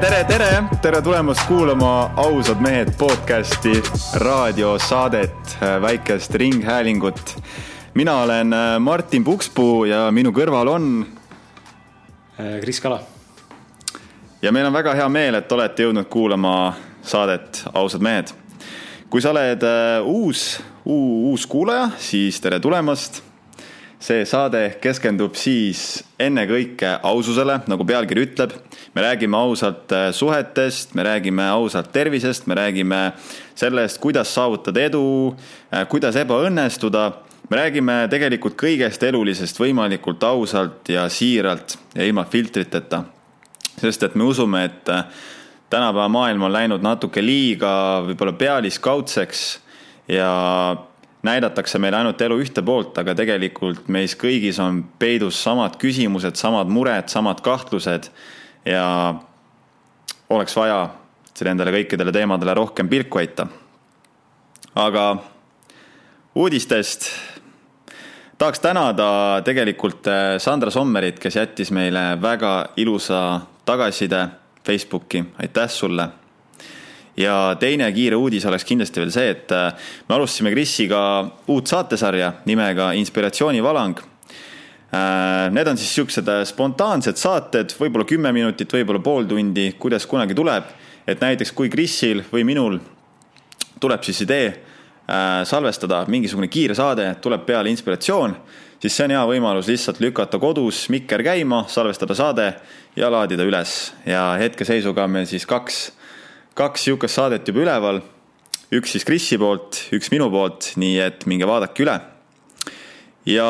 tere, tere, tere, tere tulemast kuulama Ausad mehed podcasti, raadiosaadet, väikest ringhäälingut. mina olen äh, Martin Pukspuu ja minu kõrval on. Äh, Kris Kala. ja meil on väga hea meel, et olete jõudnud kuulama saadet Ausad mehed. kui sa oled äh, uus, uus kuulaja, siis tere tulemast see saade keskendub siis ennekõike aususele, nagu pealkiri ütleb. me räägime ausalt äh, suhetest, me räägime ausalt tervisest, me räägime sellest, kuidas saavutada edu, äh, kuidas ebaõnnestuda. me räägime tegelikult kõigest elulisest võimalikult ausalt ja siiralt ja ilma filtriteta. sest et me usume, et äh, tänapäeva maailm on läinud natuke liiga võib-olla pealiskaudseks ja näidatakse meile ainult elu ühte poolt, aga tegelikult meis kõigis on peidus samad küsimused, samad mured, samad kahtlused ja oleks vaja nendele kõikidele teemadele rohkem pilku heita. aga uudistest. Tahaks tänada tegelikult eh, Sandra Sommerit, kes jättis meile väga ilusa tagasiside Facebooki, aitäh sulle ja teine kiire uudis oleks kindlasti veel see, et äh, me alustasime Krisiga uut saatesarja nimega Inspiratsioonivalang. Äh, need on siis siuksed äh, spontaansed saated, võib-olla kümme minutit, võib-olla pool tundi, kuidas kunagi tuleb. et näiteks kui Krisil või minul tuleb siis idee salvestada mingisugune kiire saade, tuleb peale inspiratsioon, siis see on hea võimalus lihtsalt lükata kodus mikker käima, salvestada saade ja laadida üles ja hetkeseisuga on meil siis kaks kaks sihukest saadet juba üleval. üks siis Krisi poolt, üks minu poolt, nii et minge vaadake üle. ja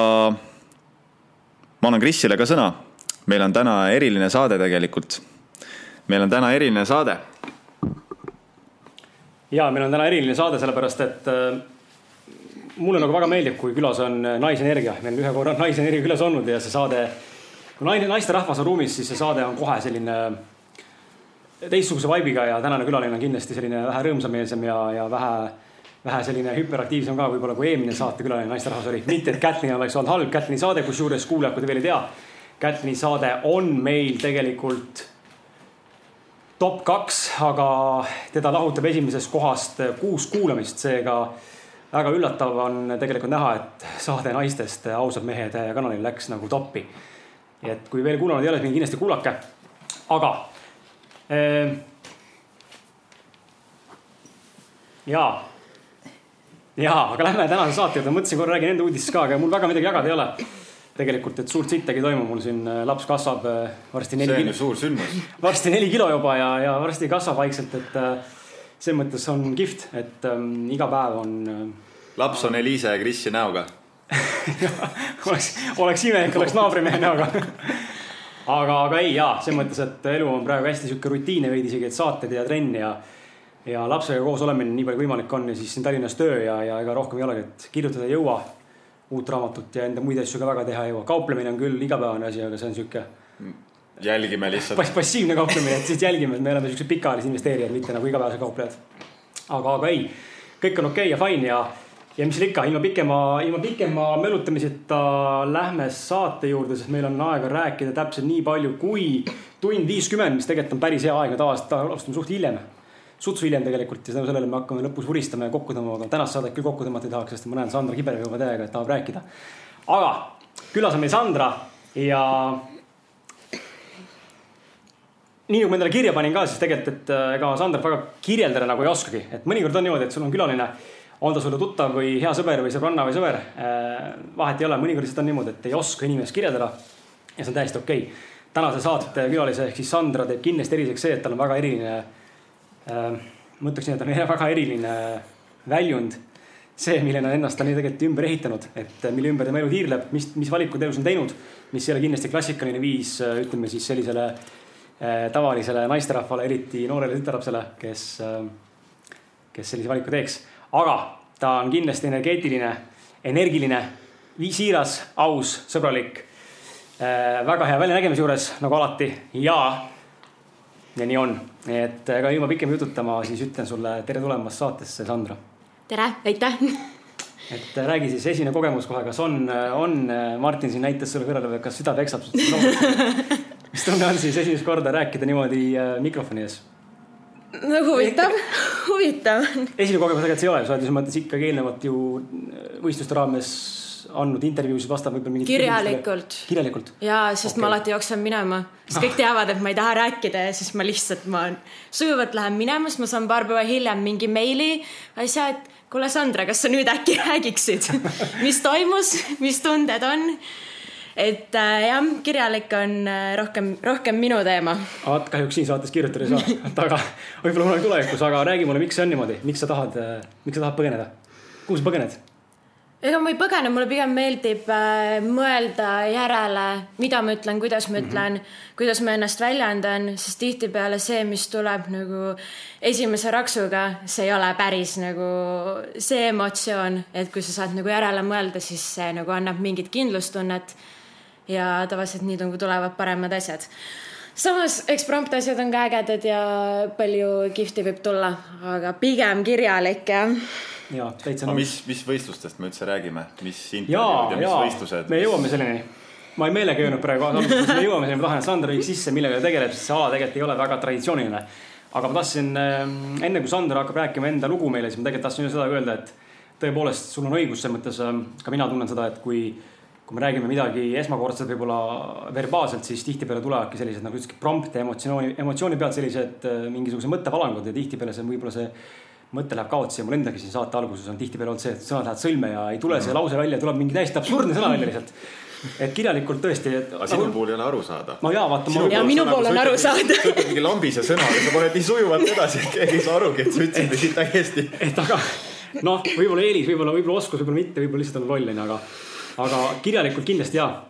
ma annan Krisile ka sõna. meil on täna eriline saade tegelikult. meil on täna eriline saade. ja meil on täna eriline saade, sellepärast et äh, mulle nagu väga meeldib, kui külas on naisenergia. meil on ühe korra naisenergia külas olnud ja see saade, kui naine, naisterahvas on ruumis, siis see saade on kohe selline teistsuguse vibe'iga ja tänane külaline on kindlasti selline vähe rõõmsameelsem ja, ja vähe, vähe selline hüperaktiivsem ka võib-olla kui eelmine saatekülaline naisterahvas oli. mitte, et Kätlin oleks olnud halb, Kätlini saade, kusjuures kuulajad, kui te veel ei tea. Kätlini saade on meil tegelikult top kaks, aga teda lahutab esimesest kohast kuus kuulamist, seega väga üllatav on tegelikult näha, et saade naistest Ausad mehed kanalil läks nagu toppi. et kui veel kuulanud ei ole, siis kindlasti kuulake. aga Ehm, jaa, jaa, aga lähme tänase saate juurde, mõtlesin korra räägin enda uudistest ka, aga mul väga midagi jagada ei ole. tegelikult, et suurt sittagi ei toimu, mul siin äh, laps kasvab äh, varsti neli. see on ju suur sündmus. varsti neli kilo juba ja, ja varsti kasvab vaikselt, et äh, selles mõttes on kihvt, et ähm, iga päev on. laps on Eliise ja Krisi näoga oleks, oleks imelik, oleks naabrimehe näoga aga, aga ei jaa, selles mõttes, et elu on praegu hästi sihuke rutiinne veidi isegi, et saated ja trenn ja. ja lapsega koos olemine nii palju võimalik on ja siis siin Tallinnas töö ja, ja ega rohkem ei olegi, et kirjutada ei jõua. uut raamatut ja enda muid asju ka väga teha ei jõua, kauplemine on küll igapäevane asi, aga see on sihuke. jälgime lihtsalt Pass. passiivne kauplemine, et siis jälgime, et me oleme siuksed pikaajalised investeerijad, mitte nagu igapäevased kauplejad. aga, aga ei, kõik on okei okay ja fine ja ja mis seal ikka, ilma pikema, ilma pikema mölutamiseta lähme saate juurde, sest meil on aega rääkida täpselt nii palju kui tund viiskümmend, mis tegelikult on päris hea aeg, me tavaliselt alustame suht hiljem. suts hiljem tegelikult ja tänu sellele me hakkame lõpus vuristama ja kokku tõmbama, tänast saadet küll kokku tõmmata ei tahaks, sest ma näen, Sandra kibeleb juba täiega, et tahab rääkida. aga külas on meil Sandra ja nii nagu ma endale kirja panin ka, siis tegelikult, et äh, ega Sandrat väga kirjeldada nagu ei oskagi, et mõnikord on niimoodi, et sul on külaline on ta sulle tuttav või hea sõber või sõbranna või sõber. Äh, vahet ei ole, mõnikord lihtsalt on niimoodi, et ei oska inimest kirjeldada. ja see on täiesti okei okay.. tänase saate külalise ehk siis Sandra teeb kindlasti eriliseks see, et tal on väga eriline äh,. ma ütleksin, et tal on väga eriline väljund. see, millena ennast ta on tegelikult ümber ehitanud, et mille ümber tema elu tiirleb, mis, mis valikud elus on teinud. mis ei ole kindlasti klassikaline viis, ütleme siis sellisele äh, tavalisele naisterahvale, eriti noorele tütarlapsele, kes äh,, kes sellise valiku teeks aga ta on kindlasti energeetiline, energiline, siiras, aus, sõbralik äh,. väga hea väljanägemise juures nagu alati ja, ja nii on, et ega ilma pikema jututa ma siis ütlen sulle tere tulemast saatesse, Sandra. tere, aitäh et räägi siis esimene kogemus kohe, kas on, on Martin siin näitas sulle kõrvale kas süda peksab mis tunne on siis esimest korda rääkida niimoodi äh, mikrofoni ees? No huvitav, huvitav. esimene kogemus tegelikult see ei ole, sa oled selles mõttes ikkagi eelnevalt ju äh, võistluste raames andnud intervjuusid, vastanud võib-olla mingit. kirjalikult. kirjalikult? jaa, sest okay. ma alati jooksen minema, sest kõik teavad, et ma ei taha rääkida ja siis ma lihtsalt, ma sujuvalt lähen minema, siis ma saan paar päeva hiljem mingi meili, asja, et kuule, Sandra, kas sa nüüd äkki räägiksid, mis toimus, mis tunded on? Et äh, jah, kirjalik on äh, rohkem, rohkem minu teema. vot kahjuks siin saates kirjutada ei saa, et aga võib-olla kunagi tulevikus, aga räägi mulle, miks see on niimoodi, miks sa tahad, äh, miks sa tahad põgeneda? kuhu sa põgened? ega ma ei põgene, mulle pigem meeldib äh, mõelda järele, mida ma ütlen, kuidas ma ütlen mm, -hmm. kuidas ma ennast väljendan, sest tihtipeale see, mis tuleb nagu esimese raksuga, see ei ole päris nagu see emotsioon, et kui sa saad nagu järele mõelda, siis see nagu annab mingit kindlustunnet. Ja tavaliselt nii nagu tulevad paremad asjad samas eksprompt asjad on ka ägedad ja palju kihvti võib tulla, aga pigem kirjalik jah jaa, täitsa nõus. mis, mis võistlustest me üldse räägime, mis intervjuud ja mis jaa. võistlused? me jõuame selleni. ma ei meelega öelnud praegu me jõuame selleni, ma tahan, et Sander viiks sisse, millega ta tegeleb, sest see ala tegelikult ei ole väga traditsiooniline. aga ma tahtsin, ähm, enne kui Sander hakkab rääkima enda lugu meile, siis ma tegelikult tahtsin seda öelda, et tõepoolest, sul on õigus selles mõttes, ähm, ka mina tunnen seda, et kui kui me räägime midagi esmakordselt võib-olla verbaalselt, siis tihtipeale tulevadki sellised nagu ütlesidki prompte emotsiooni, emotsiooni pealt sellised äh, mingisuguse mõttevalangud ja tihtipeale see võib-olla see mõte läheb kaotsi ja mul endalgi siin saate alguses on tihtipeale olnud see, et sõnad lähevad sõlme ja ei tule see lause välja, tuleb mingi täiesti absurdne sõna välja lihtsalt. et kirjalikult tõesti, et. aga sinu puhul ei ole aru saada. no jaa, vaata. ja minu puhul on aru saada. sa ütled mingi lambise sõna ja sa paned nii sujuvalt edasi, et keegi ei saa arugi, et sa ütlesid lihtsalt täiesti. et aga noh, võib-olla eelis, võib-olla, võib-olla oskus, võib-olla mitte, võib-olla lihtsalt on loll onju, aga, aga kirjalikult kindlasti jaa.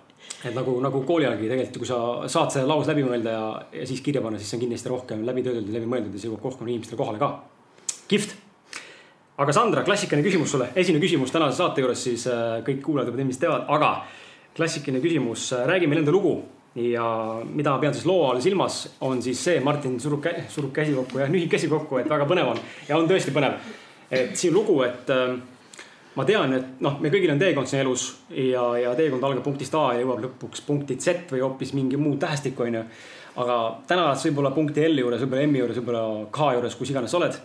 Et nagu, nagu kooli ajalgi tegelikult, kui sa saad selle lause läbi mõelda ja, ja siis kirja panna, siis see on kindlasti rohkem läbi töödeldud, läbi mõeldud ja see jõuab rohkem inimestele kohale ka. kihvt! Aga Sandra, klassikaline küsimus sulle, esimene küsimus tänase saate juures, siis äh, kõik kuulajad juba ilmselt teavad, aga klassikaline küsimus, äh, räägi meile enda lugu ja mida ma pean siis loo all silmas, on siis see, Martin surub, surub käsi kokku ja nühib käsi kokku, et väga põnev on. Ja on tõesti põnev. et sinu lugu, et äh, ma tean, et noh, me kõigil on teekond siin elus ja, ja teekond algab punktist A ja jõuab lõpuks punkti Z või hoopis mingi muu tähestikku, onju. aga täna oled sa võib-olla punkti L juures, võib-olla M juures, võib-olla K juures, kus iganes sa oled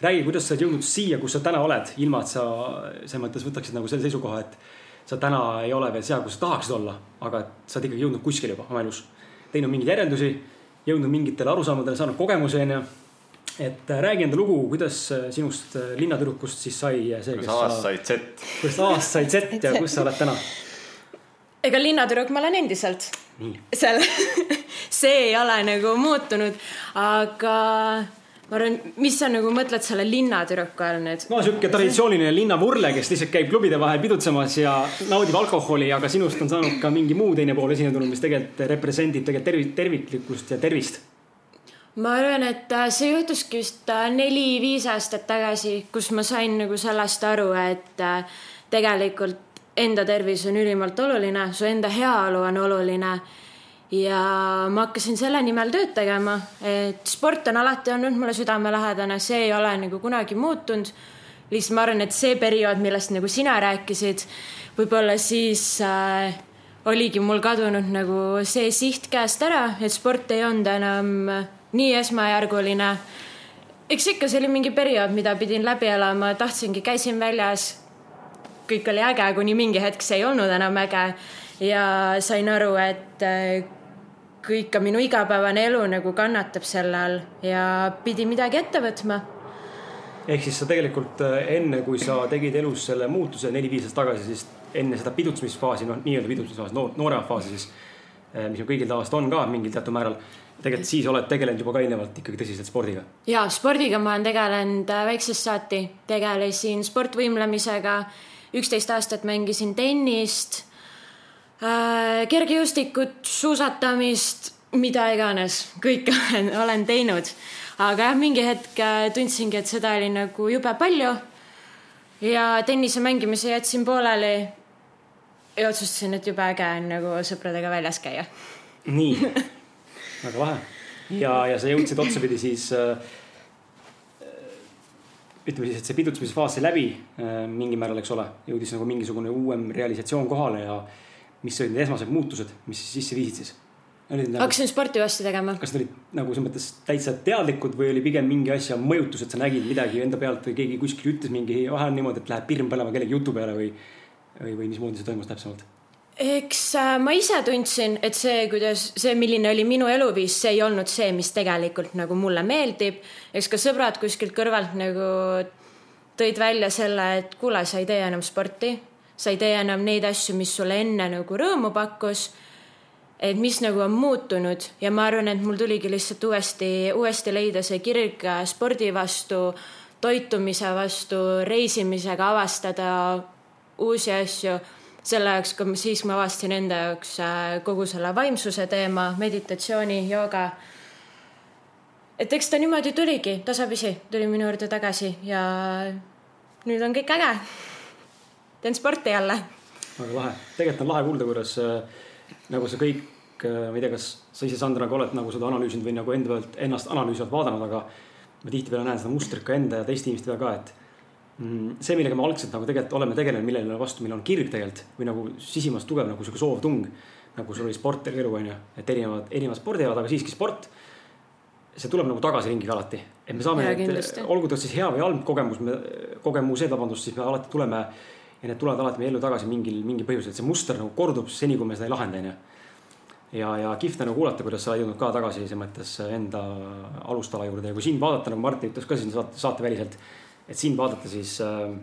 räägi, kuidas sa oled jõudnud siia, kus sa täna oled, ilma et sa selles mõttes võtaksid nagu selle seisukoha, et sa täna ei ole veel seal, kus sa tahaksid olla, aga sa oled ikkagi jõudnud kuskile juba oma elus. teinud mingeid järeldusi, jõudnud mingitele arusaamadele, saanud kogemusi, onju. Et äh, räägi enda lugu, kuidas äh, sinust äh, linnatüdrukust siis sai see, kes sa. said Z. kuidas A-st said Z ja kus sa oled täna? ega linnatüdruk ma olen endiselt. seal see ei ole nagu muutunud, aga ma arvan, mis sa nagu mõtled selle linnatüdruku all nüüd? no sihuke traditsiooniline linnamurle, kes lihtsalt käib klubide vahel pidutsemas ja naudib alkoholi, aga sinust on saanud ka mingi muu teine pool esile tulnud, mis tegelikult represendib tegelikult tervi-, terviklikkust ja tervist. Ma arvan, et äh, see juhtuski vist äh, neli-viis aastat tagasi, kus ma sain nagu sellest aru, et äh, tegelikult enda tervis on ülimalt oluline, su enda heaolu on oluline ja ma hakkasin selle nimel tööd tegema, et sport on alati olnud mulle südamelähedane, see ei ole nagu kunagi muutunud. lihtsalt ma arvan, et see periood, millest nagu sina rääkisid, võib-olla siis äh, oligi mul kadunud nagu see siht käest ära, et sport ei olnud enam nii esmajärguline. eks ikka, see oli mingi periood, mida pidin läbi elama, tahtsingi, käisin väljas. kõik oli äge, kuni mingi hetk see ei olnud enam äge ja sain aru, et äh, kõik ka minu igapäevane elu nagu kannatab selle all ja pidi midagi ette võtma. ehk siis sa tegelikult äh, enne, kui sa tegid elus selle muutuse neli-viis aastat tagasi, siis enne seda pidutsemisfaasi, noh, nii-öelda pidutsemisfaasi, noor, nooremat faasi siis, äh, mis ju kõigil tavaliselt on ka mingil teatud määral tegelikult siis oled tegelenud juba ka eelnevalt ikkagi tõsiselt spordiga? ja spordiga ma olen tegelenud äh, väiksest saati, tegelesin sportvõimlemisega, üksteist aastat mängisin tennist äh, kergejõustikut, suusatamist, mida iganes, kõike olen, olen teinud. aga jah, mingi hetk äh, tundsingi, et seda oli nagu jube palju. ja tennise mängimise jätsin pooleli. ja otsustasin, et jube äge on nagu sõpradega väljas käia. nii, väga lahe. ja, ja sa jõudsid otsapidi siis äh, ütleme siis, et see pidutsemisfaas sai läbi äh, mingil määral, eks ole, jõudis nagu mingisugune uuem realisatsioon kohale ja mis olid need esmased muutused, mis sisse viisid siis? nagu, hakkasin sporti vastu tegema. kas need olid nagu selles mõttes täitsa teadlikud või oli pigem mingi asja mõjutus, et sa nägid midagi enda pealt või keegi kuskil ütles mingi, vahel on niimoodi, et läheb pirn põlema kellegi jutu peale või, või, või mismoodi see toimus täpsemalt? Eks äh, ma ise tundsin, et see, kuidas see, milline oli minu eluviis, see ei olnud see, mis tegelikult nagu mulle meeldib. eks ka sõbrad kuskilt kõrvalt nagu tõid välja selle, et kuule, sa ei tee enam sporti, sa ei tee enam neid asju, mis sulle enne nagu rõõmu pakkus. et mis nagu on muutunud ja ma arvan, et mul tuligi lihtsalt uuesti, uuesti leida see kirg äh, spordi vastu, toitumise vastu, reisimisega avastada uusi asju selle jaoks, kui ma siis ma avastasin enda jaoks äh, kogu selle vaimsuse teema, meditatsiooni, jooga. et eks ta niimoodi tuligi, tasapisi tuli minu juurde tagasi ja nüüd on kõik äge. teen sporti jälle. väga lahe, tegelikult on lahe kuulda, kuidas äh, nagu see kõik, ma ei tea, kas sa ise, Sandra, nagu oled nagu seda analüüsinud või nagu enda pealt ennast analüüsivalt vaadanud, aga ma tihtipeale näen seda mustrit ka enda ja teiste inimeste peal ka, et see, millega me algselt nagu tegelikult oleme tegelenud, millele vastu meil on kirg tegelikult või nagu sisimas tugev nagu sihuke soovtung, nagu sul oli sport terve elu onju, et erinevad, erinevad spordialad, aga siiski sport. see tuleb nagu tagasi ringiga alati, et me saame olgu ta siis hea või halb kogemus, me, kogemused, vabandust, siis me alati tuleme ja need tulevad alati meie ellu tagasi mingil, mingi põhjusel, see muster nagu kordub seni, kui me seda ei lahenda, onju. ja, ja kihvt on nagu kuulata, kuidas sa oled jõudnud ka tagasi selles mõttes enda alustala juurde ja kui siin vaadata, nagu Martin ütles ka siin saate, saateväliselt, et siin vaadata, siis äh,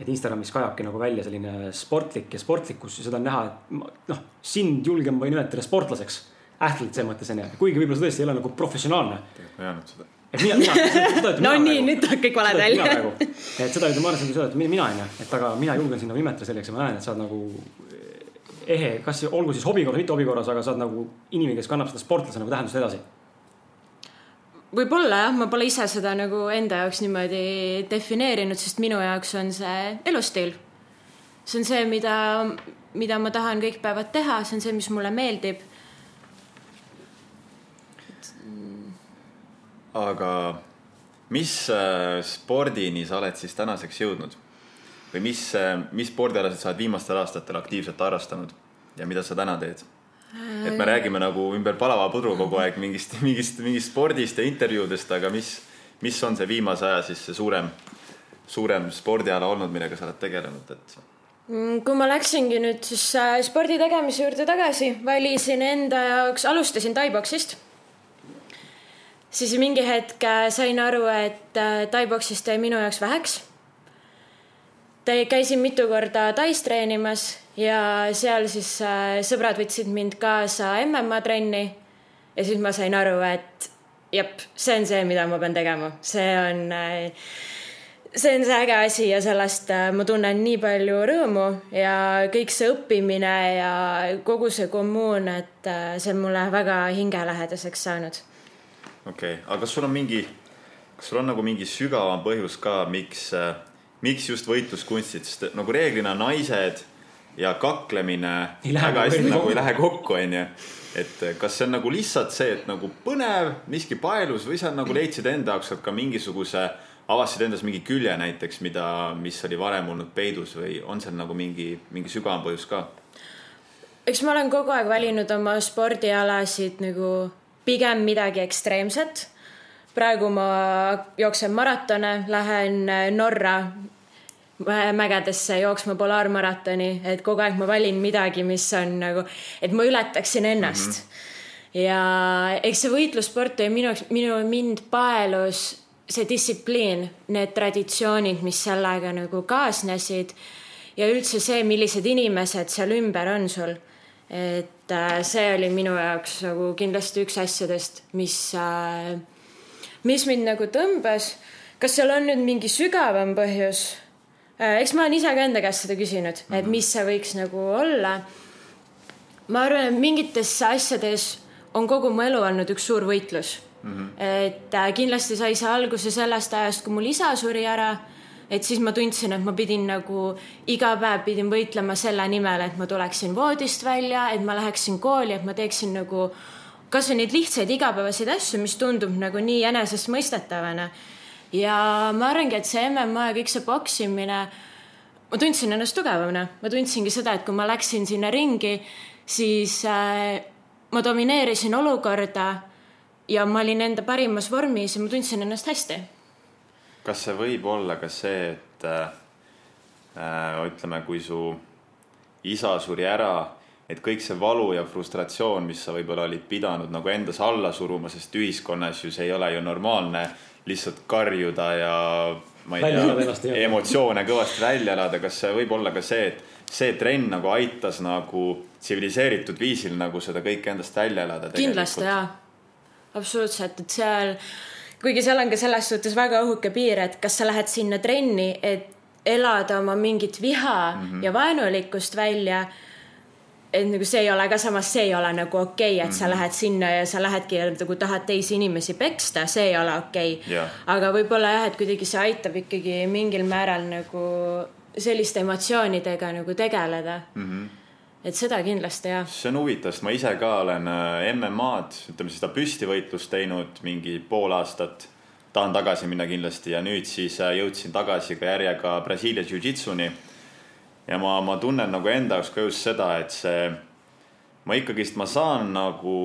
et Instagramis kajabki nagu välja selline sportlik ja sportlikkus ja seda on näha, et noh, sind julgen ma nimetada sportlaseks. ähvalt selles mõttes onju, kuigi võib-olla sa tõesti ei ole nagu professionaalne. tegelikult ma ei öelnud seda. et mina, mina, seda ütlen no mina nii, praegu. nüüd tuleb kõik valed välja. et seda ütlen, ma arvan, seda ütlen mina onju, et aga mina julgen sind nagu nimetada selleks ja ma näen, et sa oled nagu ehe, kas olgu siis hobi korras, mitte hobi korras, aga sa oled nagu inimene, kes kannab seda sportlase nagu tähendust edasi. Võib-olla jah, ma pole ise seda nagu enda jaoks niimoodi defineerinud, sest minu jaoks on see elustiil. see on see, mida, mida ma tahan kõik päevad teha, see on see, mis mulle meeldib. aga mis äh, spordini sa oled siis tänaseks jõudnud? või mis, mis spordialasid sa oled viimastel aastatel aktiivselt harrastanud ja mida sa täna teed? Et me räägime nagu ümber palava pudru kogu aeg mingist, mingist, mingist spordist ja intervjuudest, aga mis, mis on see viimase aja siis see suurem, suurem spordiala olnud, millega sa oled tegelenud, et Mm, kui ma läksingi nüüd siis äh, spordi tegemise juurde tagasi, valisin enda jaoks, alustasin taiboksist. siis mingi hetk äh, sain aru, et äh, taiboksist jäi minu jaoks väheks. Käisin mitu korda tais treenimas ja seal siis äh, sõbrad võtsid mind kaasa MMA trenni. ja siis ma sain aru, et jep, see on see, mida ma pean tegema, see on äh, see on see äge asi ja sellest äh, ma tunnen nii palju rõõmu ja kõik see õppimine ja kogu see kommuun, et äh, see on mulle väga hingelähedaseks saanud. okei okay., aga kas sul on mingi, kas sul on nagu mingi sügavam põhjus ka, miks, miks just võitluskunstid, sest nagu reeglina naised ja kaklemine Ei väga hästi nagu ei kokku. lähe kokku, onju. et kas see on nagu lihtsalt see, et nagu põnev, miski paelus või sa nagu leidsid enda jaoks ka mingisuguse, avastasid endas mingi külje näiteks, mida, mis oli varem olnud peidus või on seal nagu mingi, mingi sügavam põhjus ka? eks ma olen kogu aeg valinud oma spordialasid nagu pigem midagi ekstreemset. Praegu ma jooksen maratone, lähen äh, Norra mä- mägedesse jooksma polaarmaratoni, et kogu aeg ma valin midagi, mis on nagu, et ma ületaksin ennast mm. -hmm. ja eks see võitlussport oli minu jaoks, minu, mind paelus see distsipliin, need traditsioonid, mis sellega nagu kaasnesid ja üldse see, millised inimesed seal ümber on sul. et äh, see oli minu jaoks nagu kindlasti üks asjadest, mis äh, mis mind nagu tõmbas. kas seal on nüüd mingi sügavam põhjus? eks ma olen ise ka enda käest seda küsinud, et mis see võiks nagu olla. ma arvan, et mingites asjades on kogu mu elu olnud üks suur võitlus mm. -hmm. et äh, kindlasti sai see alguse sellest ajast, kui mul isa suri ära. et siis ma tundsin, et ma pidin nagu iga päev pidin võitlema selle nimel, et ma tuleksin voodist välja, et ma läheksin kooli, et ma teeksin nagu kasvõi neid lihtsaid igapäevaseid asju, mis tundub nagu nii enesestmõistetavana. ja ma arvangi, et see MMA ja kõik see poksimine, ma tundsin ennast tugevamana, ma tundsingi seda, et kui ma läksin sinna ringi, siis äh, ma domineerisin olukorda ja ma olin enda parimas vormis ja ma tundsin ennast hästi. kas see võib olla ka see, et äh, ütleme, kui su isa suri ära, et kõik see valu ja frustratsioon, mis sa võib-olla olid pidanud nagu endas alla suruma, sest ühiskonnas ju see ei ole ju normaalne lihtsalt karjuda ja ma ei tea, emotsioone kõvasti välja elada, kas see võib olla ka see, et see trenn nagu aitas nagu tsiviliseeritud viisil nagu seda kõike endast välja elada? kindlasti jaa, absoluutselt, et seal, kuigi seal on ka selles suhtes väga õhuke piir, et kas sa lähed sinna trenni, et elada oma mingit viha mm -hmm. ja vaenulikkust välja et nagu see ei ole ka samas, see ei ole nagu okei okay,, et mm -hmm. sa mhm. lähed sinna ja sa lähedki ja nagu tahad teisi inimesi peksta, see ei ole okei okay. yeah.. aga võib-olla jah, et kuidagi see aitab ikkagi mingil määral nagu selliste emotsioonidega nagu tegeleda mm. -hmm. et seda kindlasti jah. see on huvitav, sest ma ise ka olen äh, MM-ad, ütleme seda püstivõitlust teinud mingi pool aastat. tahan tagasi minna kindlasti ja nüüd siis äh, jõudsin tagasi ka järjega Brasiilia Jiu-Jitsuni ja ma, ma tunnen nagu enda jaoks ka just seda, et see, ma ikkagist, ma saan nagu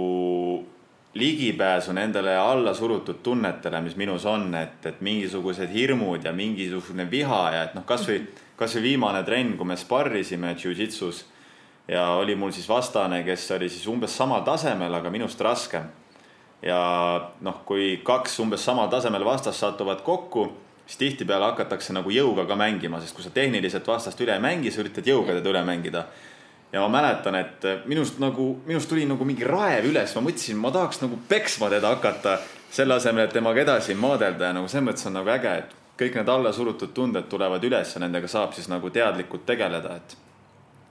ligipääsu nendele allasurutud tunnetele, mis minus on, et, et mingisugused hirmud ja mingisugune viha ja et noh, kasvõi, kasvõi viimane trenn, kui me sparrisime Jiu-Jitsus ja oli mul siis vastane, kes oli siis umbes samal tasemel, aga minust raskem. ja noh, kui kaks umbes samal tasemel vastast satuvad kokku siis tihtipeale hakatakse nagu jõuga ka mängima, sest kui sa tehniliselt vastast üle ei mängi, sa üritad jõuga teda üle mängida. ja ma mäletan, et minust nagu, minust tuli nagu mingi raev üles, ma mõtlesin, ma tahaks nagu peksma teda hakata, selle asemel, et temaga edasi maadelda ja nagu selles mõttes on nagu äge, et kõik need allasurutud tunded tulevad üles ja nendega saab siis nagu teadlikult tegeleda, et.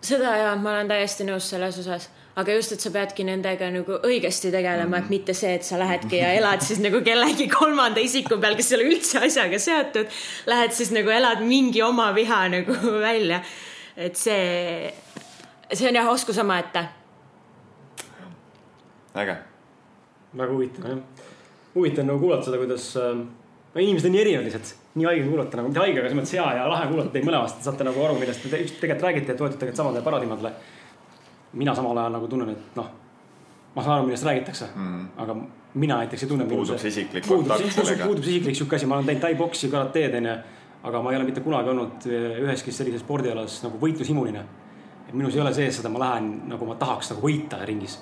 seda ja ma olen täiesti nõus selles osas aga just, et sa peadki nendega nagu õigesti tegelema et mitte see, et sa lähedki ja elad siis nagu kellegi kolmanda isiku peal, kes ei ole üldse asjaga seotud. Lähed siis nagu elad mingi oma viha nagu välja. et see, see on jah oskus omaette. äge. väga huvitav jah. huvitav nagu kuulata seda, kuidas äh, inimesed on nii erinevad lihtsalt nii haige kuulata nagu, mitte haige, aga selles mõttes hea ja lahe kuulata teid mõlemast, saate nagu aru, millest te tegelikult räägite ja toetute tegelikult samadele paradigmadele mina samal ajal nagu tunnen, et noh, ma saan aru, millest räägitakse mm., aga mina näiteks ei tunne. puudub see isiklik kontakt sellega. puudub see isiklik sihuke asi, ma olen teinud tai-boksi, karateed onju, aga ma ei ole mitte kunagi olnud eh, üheski sellises spordialas nagu võitlushimuline. et minus ei ole sees seda, ma lähen nagu ma tahaks nagu võita ringis.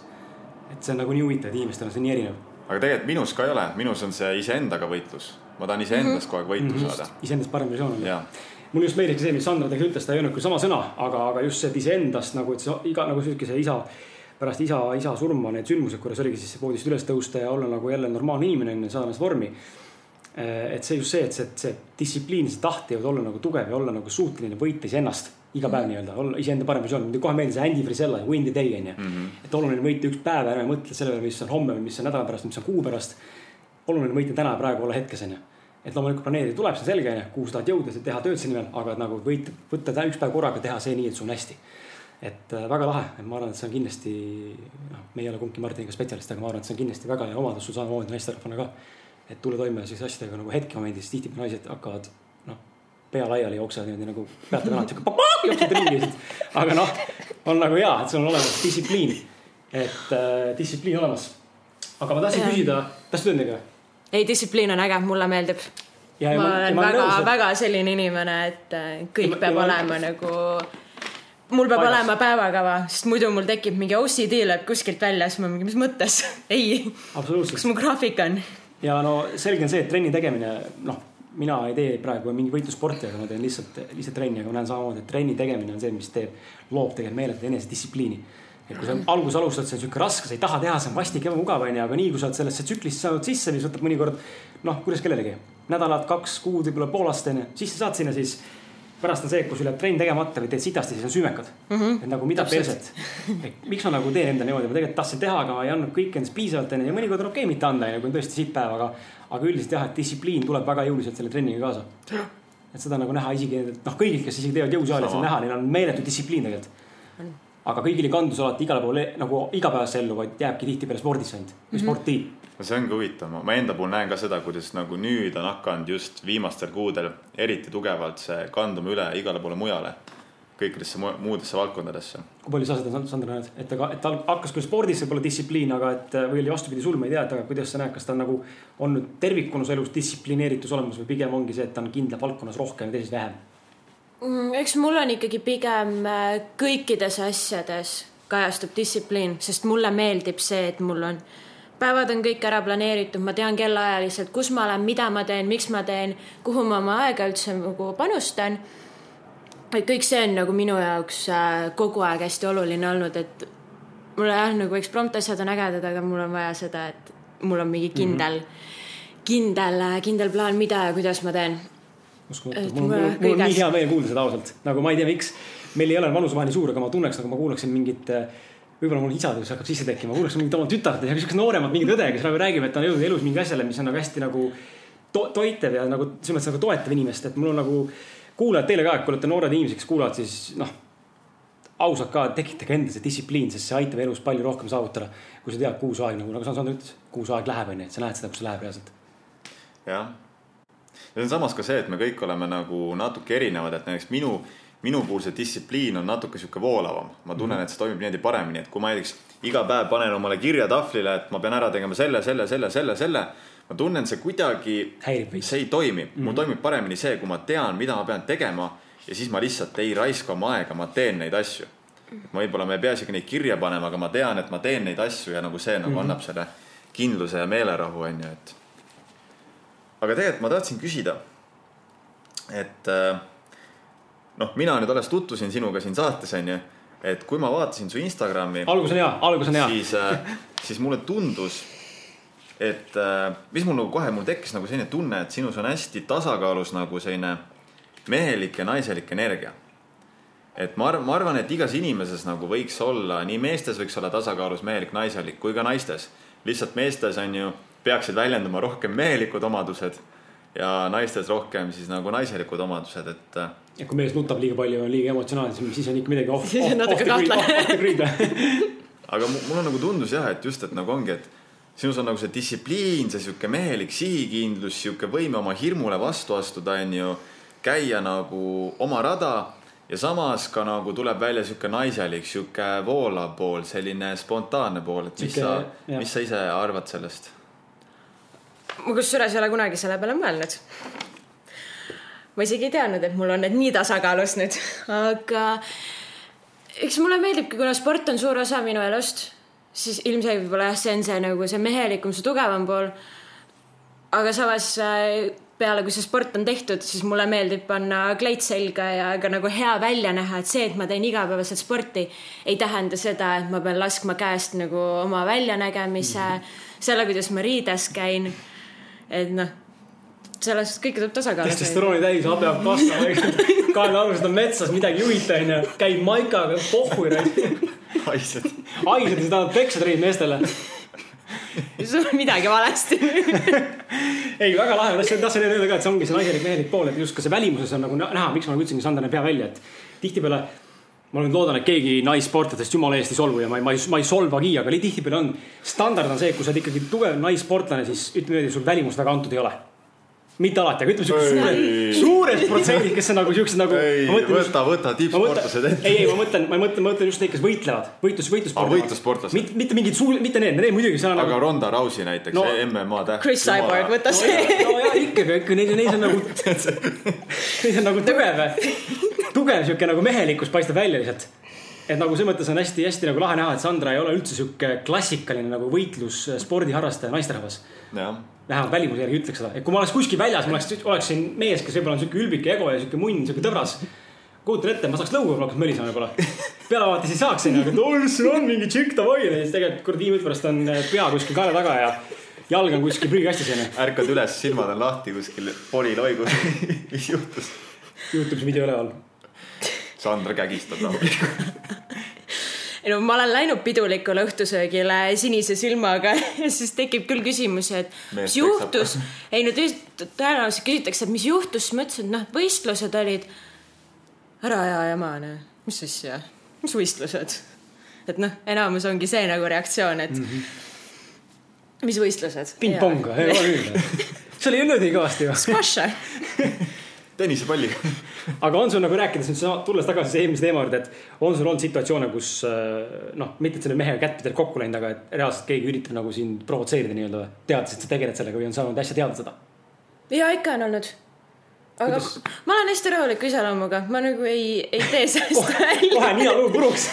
et see on nagu nii huvitav, et inimestel on see nii erinev. aga tegelikult minus ka ei ole, minus on see iseendaga võitlus. ma tahan iseendast mm -hmm. kogu aeg võitu mm -hmm. saada. iseendast parem versioon on mulle just meeldis see, mis Sandra tegelikult ütles, ta ei öelnud küll sama sõna, aga, aga just see, iseendast nagu, et see iga nagu sihuke see isa, pärast isa, isa surma need sündmused, kuidas oligi siis voodist üles tõusta ja olla nagu jälle normaalne inimene, onju, saada ennast vormi. Eh, et see just see, et see, see distsipliin, see tahtejõud olla nagu tugev ja olla nagu suuteline võita iseennast iga päev nii-öelda, olla iseenda parem versioon. mulle kohe meeldis Andy Frisella ja Win the day onju mm. -hmm. et oluline võita üks päev, ärme mõtle selle peale, mis on homme või mis on nädala pärast, mis on kuu pärast. oluline võita täna ja praegu olla hetkes onju et loomulikult planeerida tuleb, see on selge, onju, kuhu sa tahad jõuda, teha tööd selle nimel, aga nagu võid võtta üks päev korraga, teha see nii, et sul on hästi. et äh, väga lahe, et ma arvan, et see on kindlasti, noh, me ei ole kumbki Martiniga spetsialist, aga ma arvan, et see on kindlasti väga hea omadus sul samamoodi naisterahvana ka. et tulla toime siis asjadega nagu hetkemomendis, tihtipeale naised hakkavad, noh, pea laiali jooksevad niimoodi nagu peate kanad sihuke, jooksete ringi lihtsalt. aga noh, on nagu hea, et sul on olemas distsipliin, et äh, distsipliin olemas. aga ma tahtsin küsida, tahtsid öelda midagi või? Ei, distsipliin on äge, mulle meeldib. ma, ma olen väga-väga väga selline inimene, et äh, kõik ja, peab ja, olema ja, nagu mul peab paigas. olema päevakava, sest muidu mul tekib mingi OCD lööb kuskilt välja, siis ma mingi, mis mõttes ei. kus mu graafik on? ja no selge on see, et trenni tegemine, noh, mina ei tee praegu mingi võitlussporti, aga ma teen lihtsalt, lihtsalt trenni, aga ma näen samamoodi, et trenni tegemine on see, mis teeb, loob tegelikult meeletut enesedistsipliini et kui sa alguses alustad, see on sihuke raske, sa ei taha teha, see on vastik, ebamugav onju, aga nii kui sa oled sellesse tsüklisse saanud sisse, siis võtab mõnikord noh, kuidas kellelegi. nädalad, kaks kuud, võib-olla pool aastat onju, siis sa saad sinna siis. pärast on see, kui sul jääb trenn tegemata või teed sitasti, siis on süümekad mm. -hmm. et nagu mida perset. miks ma nagu teen enda niimoodi, ma tegelikult tahtsin teha, aga ma ei andnud kõike endast piisavalt onju ja mõnikord on okei okay mitte anda onju, kui on tõesti sitt päev, aga. aga üldiselt jah, et distsipliin tuleb väga jõuliselt selle trenniga kaasa. et seda nagu näha isegi noh, kõigil, kes isegi teevad jõusaalis, on näha, neil on meeletu distsipliin tegelikult aga kõigil ei kandu see alati igale poole nagu igapäevasse ellu, vaid jääbki tihtipeale spordisse ainult või mm -hmm. sporti. no see ongi huvitav, ma enda puhul näen ka seda, kuidas nagu nüüd on hakanud just viimastel kuudel eriti tugevalt see kanduma üle igale poole mujale. kõikidesse mu- muudesse valdkondadesse. kui palju sa seda Sander näed, et ta, et tal hakkas küll spordis võib-olla distsipliin, aga et või oli vastupidi sul, ma ei tea, et aga kuidas sa näed, kas ta on nagu olnud tervikuna su elus distsiplineeritus olemas või pigem ongi see, et ta on kindla valdkonnas rohkem ja teises vähem? Mm, eks mul on ikkagi pigem äh, kõikides asjades kajastub distsipliin, sest mulle meeldib see, et mul on, päevad on kõik ära planeeritud, ma tean kellaajaliselt, kus ma olen, mida ma teen, miks ma teen, kuhu ma oma aega üldse nagu panustan. et kõik see on nagu minu jaoks äh, kogu aeg hästi oluline olnud, et mulle jah, nagu eksprompt asjad on ägedad, aga mul on vaja seda, et mul on mingi kindel mm, -hmm. kindel, kindel plaan, mida ja kuidas ma teen uskumatu, Et mul on, mulle mul on nii hea meel kuulda seda ausalt, nagu ma ei tea, miks. meil ei ole vanusevahe nii suur, aga ma tunneks nagu ma kuulaksin mingit, võib-olla mul isadus hakkab sisse tekkima, kuulaks mingit oma tütart ja siukest nooremat mingit õde, kes nagu räägib, et ta on jõudnud elus mingi asjale, mis on nagu hästi nagu to toitev ja nagu selles mõttes nagu toetav inimest, et mul on nagu kuulajad teile ka, et kui olete noored inimesed, kes kuulavad, siis noh. ausalt ka, tekitage enda see distsipliin, sest see aitab elus palju rohkem saavutada. kui sa tead, kuhu su aeg nagu, nagu Sander ütles, kuhu su aeg läheb, onju, et sa näed seda, kus see läheb reaalselt. jah. Ja see on samas ka see, et me kõik oleme nagu natuke erinevad, et näiteks minu, minu puhul see distsipliin on natuke sihuke voolavam. ma tunnen, et see toimib niimoodi paremini, et kui ma näiteks iga päev panen omale kirja tahvlile, et ma pean ära tegema selle, selle, selle, selle, selle. ma tunnen, see kuidagi, see. ei toimi, mul toimib paremini see, kui ma tean, mida ma pean tegema ja siis ma lihtsalt ei raiska oma aega, ma teen neid asju. ma võib-olla ma ei pea isegi neid kirja panema, aga ma tean, et ma teen neid asju ja nagu see nagu mm -hmm. annab selle kindluse ja meelerahu, onju, et. Aga tegelikult ma tahtsin küsida, et äh, noh, mina nüüd alles tutvusin sinuga siin saates, onju, et kui ma vaatasin su Instagrami, algus on hea, algus on hea. siis, siis mulle tundus, et äh, mis mul nagu kohe, mul tekkis nagu selline tunne, et sinus on hästi tasakaalus nagu selline mehelik ja naiselik energia. et ma arvan, ma arvan, et igas inimeses nagu võiks olla, nii meestes võiks olla tasakaalus mehelik, naiselik kui ka naistes. lihtsalt meestes on ju, peaksid väljenduma rohkem mehelikud omadused ja naistes rohkem siis nagu naiselikud omadused, et äh, ja kui mees nutab liiga palju ja on liiga emotsionaalne, siis on ikka midagi off, Siis on natuke kahtlane. aga mu- mul on nagu tundus jah, et just, et nagu ongi, et sinus on nagu see distsipliin, see sihuke mehelik sihikindlus, sihuke võime oma hirmule vastu astuda, onju. käia nagu oma rada ja samas ka nagu tuleb välja sihuke naiselik, sihuke voolav pool, selline spontaanne pool, et mis Sihuke- sa, mis sa ise arvad sellest? Ma kusjuures ei ole kunagi selle peale mõelnud. ma isegi ei teadnud, et mul on need nii tasakaalus nüüd, aga eks mulle meeldibki, kuna sport on suur osa minu elust, siis ilmselgelt võib-olla jah, see on see nagu see mehelikum, see tugevam pool. aga samas äh, peale, kui see sport on tehtud, siis mulle meeldib panna kleit selga ja ka nagu hea välja näha, et see, et ma teen igapäevaselt sporti, ei tähenda seda, et ma pean laskma käest nagu oma väljanägemise mm, -hmm. selle, kuidas ma riides käin. Et noh, sellest kõike tuleb tasakaalus. testosterooni täis, peab kasvama, kaevealused on metsas, midagi ei juhita, onju, käib maikaga, pohhui haised. haised ja siis tahavad peksa treenida meestele. sul on midagi valesti. ei, väga lahe, tahtsin, tahtsin öelda ka, et see ongi see naiselik mehelik pool, et just ka see välimuses on nagu näha, miks ma nagu ütlesingi, Sander näeb hea välja, et tihtipeale ma nüüd loodan, et keegi naissportlasest jumala eest ei solvu ja ma ei, ma ei, ma ei solvagi, aga tihtipeale on, standard on see, et kui sa oled ikkagi tugev naissportlane, siis ütleme niimoodi, sul välimust väga antud ei ole. Mitte alati, aga ütleme suured, suured protsendid, kes on nagu siuksed nagu. ei, võta, võta tippsportlased ette. ei, ei, ma mõtlen, ma mõtlen, ma mõtlen just neid, kes võitlevad, võitlus, võitlussportlased. Aa, võitlussportlased. mitte, mitte mingid suur, mitte need, need muidugi, seal on aga nagu. Ronda Rousey näiteks No- MMA täht. Chris Cyborg, võta no, see. no ja ikkagi, ikka neil, neil on nagu, neil on nagu tugev, tugev sihuke nagu mehelikkus paistab välja lihtsalt. Et nagu selles mõttes on hästi-hästi nagu lahe näha, et Sandra ei ole üldse sihuke klassikaline nagu võitlus, spordiharrastaja naisterahvas. vähemalt välimuse järgi ütleks seda, et kui ma oleks kuskil väljas, ma oleks, oleksin mees, kes võib-olla on sihuke ülbik ego ja sihuke munn, sihuke tõbras. kujutan ette, ma saaks lõuga hakata mölisema võib-olla. pealevaates ei saaks onju, aga et oi, sul on mingi tšikk davai ja siis tegelikult kuradi viie minuti pärast on pea kuskil kaela taga ja jalg on kuskil prügikastis onju. ärkad üles, silmad on lahti kuskil poriloigus. mis juhtus? Youtube'is video üleval. Sandra kägistab rahulikult. ei no ma olen läinud pidulikule õhtusöögile sinise silmaga ja siis tekib küll küsimusi, et Mees mis juhtus. ei no tõenäoliselt küsitakse, et mis juhtus, siis ma ütlesin, et noh, võistlused olid. ära aja jama, noh, mis asja, mis võistlused? et noh, enamus ongi see nagu reaktsioon, et mm. -hmm. mis võistlused? pingpong, ei olnud nii kõvasti. Squash, tennisepalliga aga on sul nagu rääkides nüüd tulles tagasi eelmise teema juurde, et on sul olnud situatsioone, kus äh, noh, mitte et selle mehega kätt pidanud kokku läinud, aga et reaalselt keegi üritab nagu sind provotseerida nii-öelda, teades, et sa tegeled sellega või on saanud hästi teada seda? ja ikka on olnud. aga Kuidas? ma olen hästi rahuliku iseloomuga, ma nagu ei, ei tee sellest välja. kohe nina luu puruks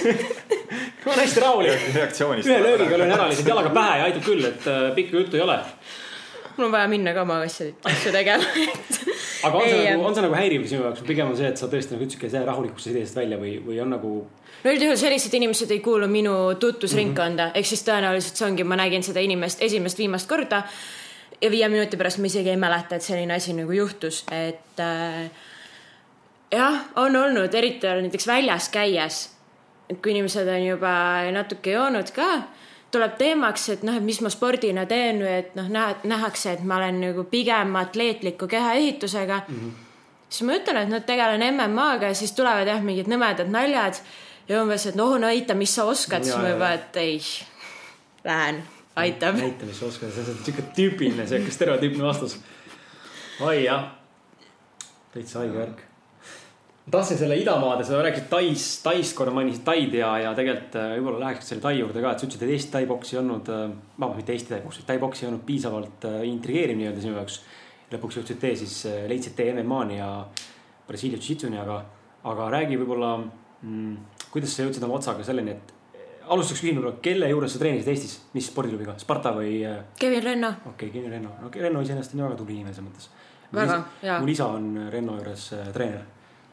ma olen hästi rahulik. ühe löögiga löön ära lihtsalt jalaga pähe ja aitab küll, et äh, pikka juttu ei ole mul on vaja minna ka oma asju, asju tegema et aga on see nagu, on see nagu häiriv sinu jaoks või pigem on see, et sa tõesti nagu ütlesidki, ei jää rahulikust ideest välja või, või on nagu? no üldjuhul sellised inimesed ei kuulu minu tutvusringkonda mm -hmm., ehk siis tõenäoliselt see ongi, ma nägin seda inimest esimest viimast korda. ja viie minuti pärast ma isegi ei mäleta, et selline asi nagu juhtus, et äh, jah, on olnud, eriti näiteks väljas käies. et kui inimesed on juba natuke joonud ka tuleb teemaks, et noh, et mis ma spordina teen või et noh, näha, nähakse, et ma olen nagu pigem atleetliku kehaehitusega mm. -hmm. siis ma ütlen, et noh, tegelen MM-aga ja siis tulevad jah, mingid nõmedad naljad ja umbes, et noh, näita, mis sa oskad, siis ma juba, et ei, lähen, aitab. näita, mis sa oskad, see on siuke tüüpiline, siuke stereotüüpne vastus. oi jah, täitsa haige värk tahtsin selle idamaade, sa rääkisid Tais, Tais korra mainisid Taid ja, ja tegelikult äh, võib-olla läheks selle Tai juurde ka, et sa ütlesid, et Eesti taiboks ei olnud, äh, vabandust, mitte Eesti taiboks, taiboks ei olnud piisavalt äh, intrigeeriv nii-öelda sinu jaoks. lõpuks jõudsid tee siis, leidsid tee MM-ani ja Brasiilia Jiu-Jitsuni, aga, aga räägi võib-olla mm,, kuidas sa jõudsid oma otsaga selleni, et alustuseks küsin võib-olla, kelle juures sa treenisid Eestis, mis spordiklubiga, Sparta või? Kevin Renno. okei okay,, Kevin Renno, no Renno iseenesest on ju väga tubli inimene selles mõttes. väga, jaa. mul isa on Renno juures treener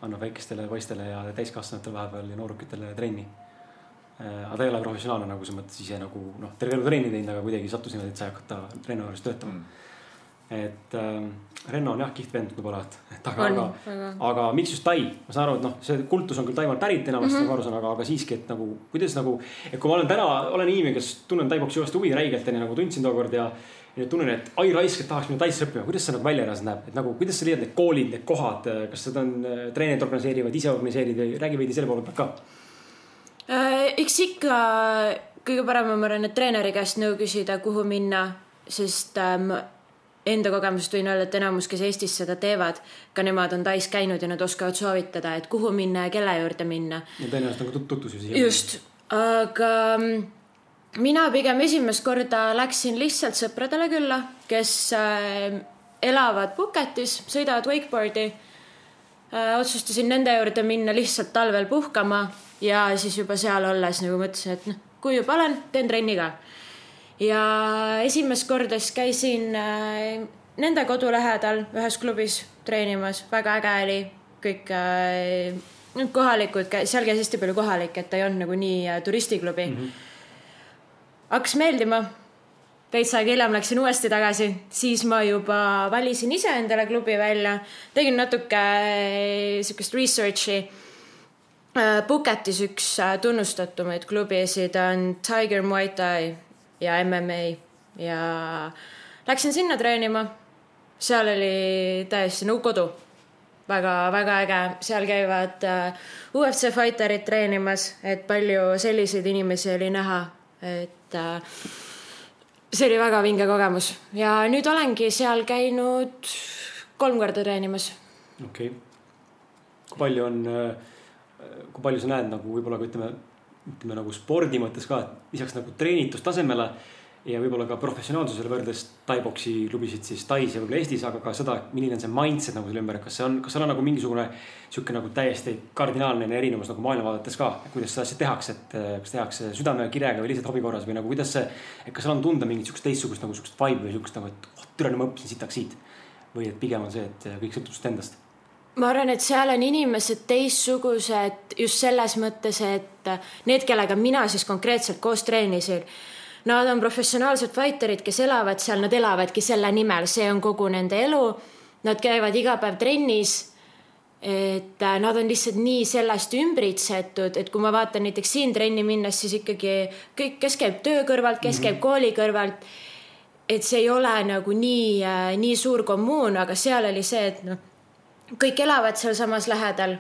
annab väikestele poistele ja täiskasvanutele vahepeal ja noorukitele trenni. Äh, aga ta ei ole professionaalne nagu selles mõttes ise nagu noh, terve elu trenni teinud, aga kuidagi sattus niimoodi, et sai hakata Renno juures töötama mm.. et äh, Renno on jah kihvt vend, olevat. et aga, aga, aga miks just Tai, ma saan aru, et noh, see kultus on küll Taimaalt pärit enamasti mm, -hmm. nagu aru saan, aga, aga siiski, et nagu kuidas nagu. et kui ma olen täna, olen inimene, kes tunnen Tai-boksi juurest huvi räigelt onju nagu tundsin tookord ja ja tunnen, et ai raisk, et tahaks minna Taisse õppima, kuidas see nagu välja reaalselt näeb, et nagu kuidas sa leiad need koolid, need kohad, kas seda on äh, treenerid organiseerivad, ise organiseerid või räägi veidi selle poole pealt ka äh,. eks ikka kõige parem on, ma arvan, et treeneri käest nõu küsida, kuhu minna, sest ähm, enda kogemust võin öelda, et enamus, kes Eestis seda teevad, ka nemad on Tais käinud ja nad oskavad soovitada, et kuhu minna ja kelle juurde minna. ja tõenäoliselt on ka tutvusi siia. just, aga mm, mina pigem esimest korda läksin lihtsalt sõpradele külla, kes äh, elavad Phuketis, sõidavad wakeboard'i äh,. otsustasin nende juurde minna lihtsalt talvel puhkama ja siis juba seal olles nagu mõtlesin, et noh, kui juba olen, teen trenni ka. ja esimest korda siis käisin äh, nende kodu lähedal ühes klubis treenimas, väga äge oli, kõik kohalikud, seal käis hästi palju kohalikke, et ta ei olnud nagu nii turistiklubi mm. -hmm hakkas meeldima. veits aega hiljem läksin uuesti tagasi, siis ma juba valisin ise endale klubi välja, tegin natuke eh, sihukest research'i. Phuketis äh, üks äh, tunnustatumaid klubisid on Tiger Muay Thai ja MMA ja läksin sinna treenima. seal oli täiesti nagu kodu väga-väga äge, seal käivad UFC fighterid treenimas, et palju selliseid inimesi oli näha, et äh, see oli väga vinge kogemus ja nüüd olengi seal käinud kolm korda treenimas. okei okay., kui palju on, äh, kui palju sa näed nagu võib-olla ka ütleme, ütleme nagu spordi mõttes ka, lisaks nagu treenitustasemele ja võib-olla ka professionaalsusele võrreldes Tai-boksi klubisid siis Tais ja võib-olla Eestis, aga ka seda, milline on see mindset nagu selle ümber, kas see on, kas seal on nagu mingisugune sihuke nagu täiesti kardinaalne erinevus nagu maailmavaadetes ka, kuidas seda asja tehakse, et eh, kas tehakse südame kirega või lihtsalt hobi korras või nagu kuidas see, et kas seal on tunda mingit sihukest teistsugust nagu sihukest vibe'i või sihukest nagu, et oh, türa, ma õppisin sitaks siit. või et pigem on see, et kõik sõltub sinust endast ma arvan, et seal on inimesed teistsugused just selles mõttes, et need, kellega mina siis konkreetselt koos treenisin Nad on professionaalsed fighterid, kes elavad seal, nad elavadki selle nimel, see on kogu nende elu. Nad käivad iga päev trennis. et äh, nad on lihtsalt nii sellest ümbritsetud, et kui ma vaatan näiteks siin trenni minnes, siis ikkagi kõik, kes käib töö kõrvalt, kes mm -hmm. käib kooli kõrvalt. et see ei ole nagu nii, äh, nii suur kommuun, aga seal oli see, et noh, kõik elavad sealsamas lähedal.